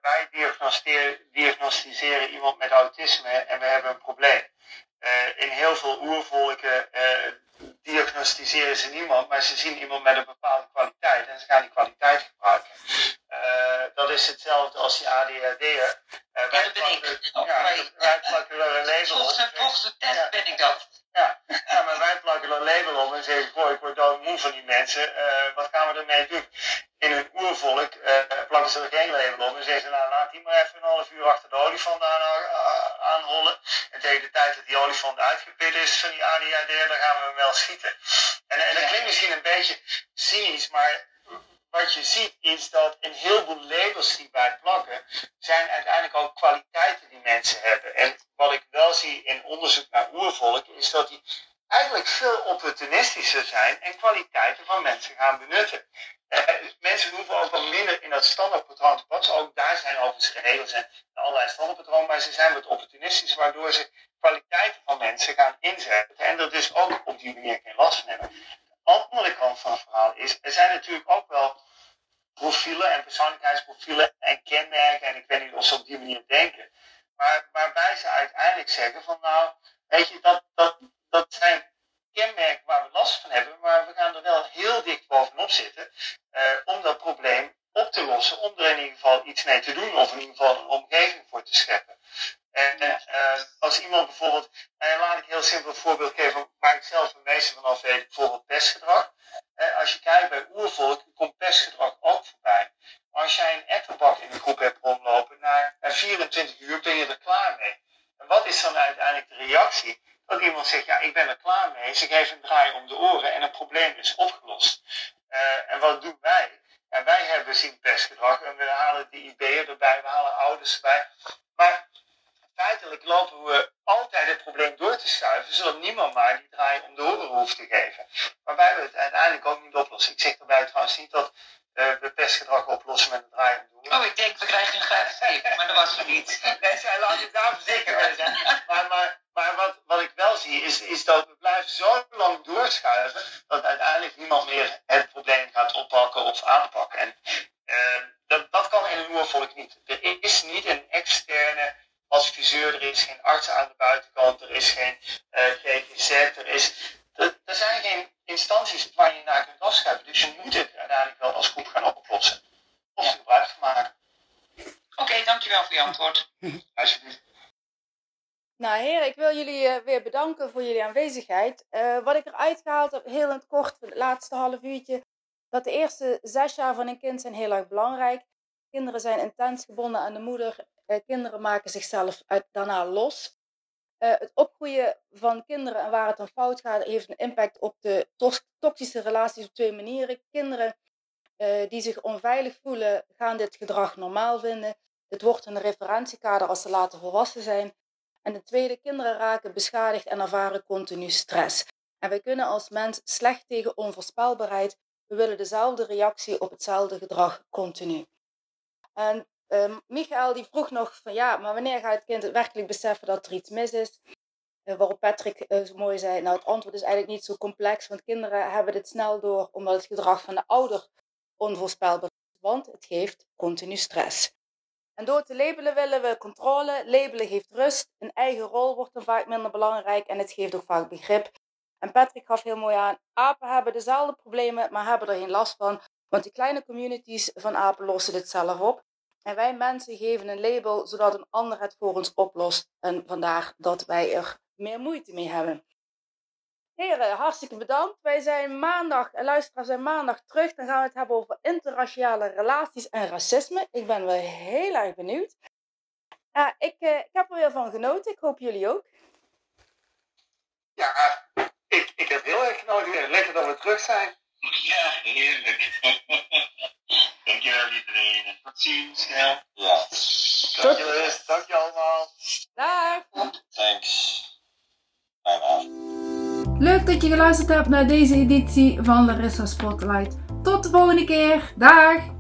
wij diagnosticeren, diagnosticeren iemand met autisme en we hebben een probleem. In heel veel oervolken diagnosticeren ze niemand, maar ze zien iemand met een bepaalde kwaliteit en ze gaan die kwaliteit gebruiken. Eh, dat is hetzelfde als die ADHD'er. Uh, Ja, dat ben ik. Ja, wij plakken er een label op. Ja. ben ik dat. Ja, ja, maar wij plakken er een label op en zeggen, goh, ik word doodmoe van die mensen, eh, wat gaan we ermee doen? In hun oervolk eh, plakken ze er geen label op en zeggen ze, nou laat die maar even een half uur achter de olifant aan, aan- aanhollen. En tegen de tijd dat die olifant uitgeput is van die ADHD, dan gaan we hem wel schieten. En, en dat klinkt misschien een beetje cynisch, maar wat je ziet is dat een heleboel labels die wij plakken, zijn uiteindelijk ook kwaliteiten die mensen hebben. En wat ik wel zie in onderzoek naar oervolk, is dat die eigenlijk veel opportunistischer zijn en kwaliteiten van mensen gaan benutten. Eh, dus mensen hoeven ook wel minder in dat standaardpatroon te passen. Ook daar zijn overigens regels en allerlei standaardpatronen, maar ze zijn wat opportunistisch, waardoor ze kwaliteiten van mensen gaan inzetten en er dus ook op die manier geen last van hebben. De andere kant van het verhaal is, er zijn natuurlijk ook wel profielen en persoonlijkheidsprofielen en kenmerken. En ik weet niet of ze op die manier denken. Maar waarbij ze uiteindelijk zeggen van nou, weet je, dat, dat, dat zijn kenmerken waar we last van hebben. Maar we gaan er wel heel dicht bovenop zitten eh, om dat probleem op te lossen. Om er in ieder geval iets mee te doen of in ieder geval een omgeving voor te scheppen. En eh, als iemand bijvoorbeeld, nou, laat ik heel simpel voorbeeld geven waar ik zelf het meeste van af weet, bijvoorbeeld pestgedrag. Eh, als je kijkt bij oervolk, komt pestgedrag ook voorbij. Maar als jij een etterbak in de groep hebt rondlopen, na, na 24 uur ben je er klaar mee. En wat is dan uiteindelijk de reactie? Dat iemand zegt, ja, ik ben er klaar mee. Ze geven een draai om de oren en het probleem is opgelost. Eh, en wat doen wij? Ja, wij hebben zien pestgedrag en we halen de IB'er erbij, we halen ouders erbij. Maar feitelijk lopen we altijd het probleem door te schuiven, zodat niemand maar die draai om de oren hoeft te geven. Waarbij we het uiteindelijk ook niet oplossen. Ik zeg daarbij trouwens niet dat eh, we pestgedrag oplossen met een draai om de oren. Oh, ik denk, we krijgen een gratis tip, maar dat was er niet. Nee, zij laat ik daar voorzichtig mee zijn. Maar, maar, maar wat, wat ik wel zie is, is dat we blijven zo lang doorschuiven dat uiteindelijk niemand meer het probleem gaat oppakken of aanpakken. En eh, dat, dat kan in een oervolk niet. Er is niet een externe adviseur, er is geen arts aan de buitenkant, er is geen eh, GGZ, er, is, er, er zijn geen instanties waar je naar kunt afschuiven. Dus je moet het uiteindelijk wel als groep gaan oplossen. Of er gebruik van maken. Oké, dankjewel voor je antwoord. Alsjeblieft. Nou heren, ik wil jullie eh, weer bedanken voor jullie aanwezigheid. Eh, wat ik eruit gehaald heb, heel in het kort, het laatste half uurtje, dat de eerste zes jaar van een kind zijn heel erg belangrijk. Kinderen zijn intens gebonden aan de moeder. Eh, kinderen maken zichzelf uit, daarna los. Eh, het opgroeien van kinderen en waar het dan fout gaat, heeft een impact op de toxische relaties op twee manieren. Kinderen eh, die zich onveilig voelen, gaan dit gedrag normaal vinden. Het wordt een referentiekader als ze later volwassen zijn. En de tweede, kinderen raken beschadigd en ervaren continu stress. En wij kunnen als mens slecht tegen onvoorspelbaarheid. We willen dezelfde reactie op hetzelfde gedrag continu. En ehm Michael die vroeg nog van ja, maar wanneer gaat het kind werkelijk beseffen dat er iets mis is? Eh, waarop Patrick eh, zo mooi zei, nou het antwoord is eigenlijk niet zo complex, want kinderen hebben dit snel door omdat het gedrag van de ouder onvoorspelbaar is, want het geeft continu stress. En door te labelen willen we controle. Labelen geeft rust. Een eigen rol wordt dan vaak minder belangrijk en het geeft ook vaak begrip. En Patrick gaf heel mooi aan, apen hebben dezelfde problemen, maar hebben er geen last van. Want die kleine communities van apen lossen dit zelf op. En wij mensen geven een label, zodat een ander het voor ons oplost. En vandaar dat wij er meer moeite mee hebben. Heren, hartstikke bedankt. Wij zijn maandag, luisteraars zijn maandag terug. Dan gaan we het hebben over interraciale relaties en racisme. Ik ben wel heel erg benieuwd. Uh, ik, uh, ik heb er weer van genoten. Ik hoop jullie ook. Ja, ik, ik heb heel erg genoten. Lekker dat we terug zijn. Ja, heerlijk. Dankjewel iedereen. En tot ziens. Ja. Ja. Dankjewel. Dank je allemaal. Dag. Thanks. Fijne avond. Leuk dat je geluisterd hebt naar deze editie van Larissa Spotlight. Tot de volgende keer. Dag!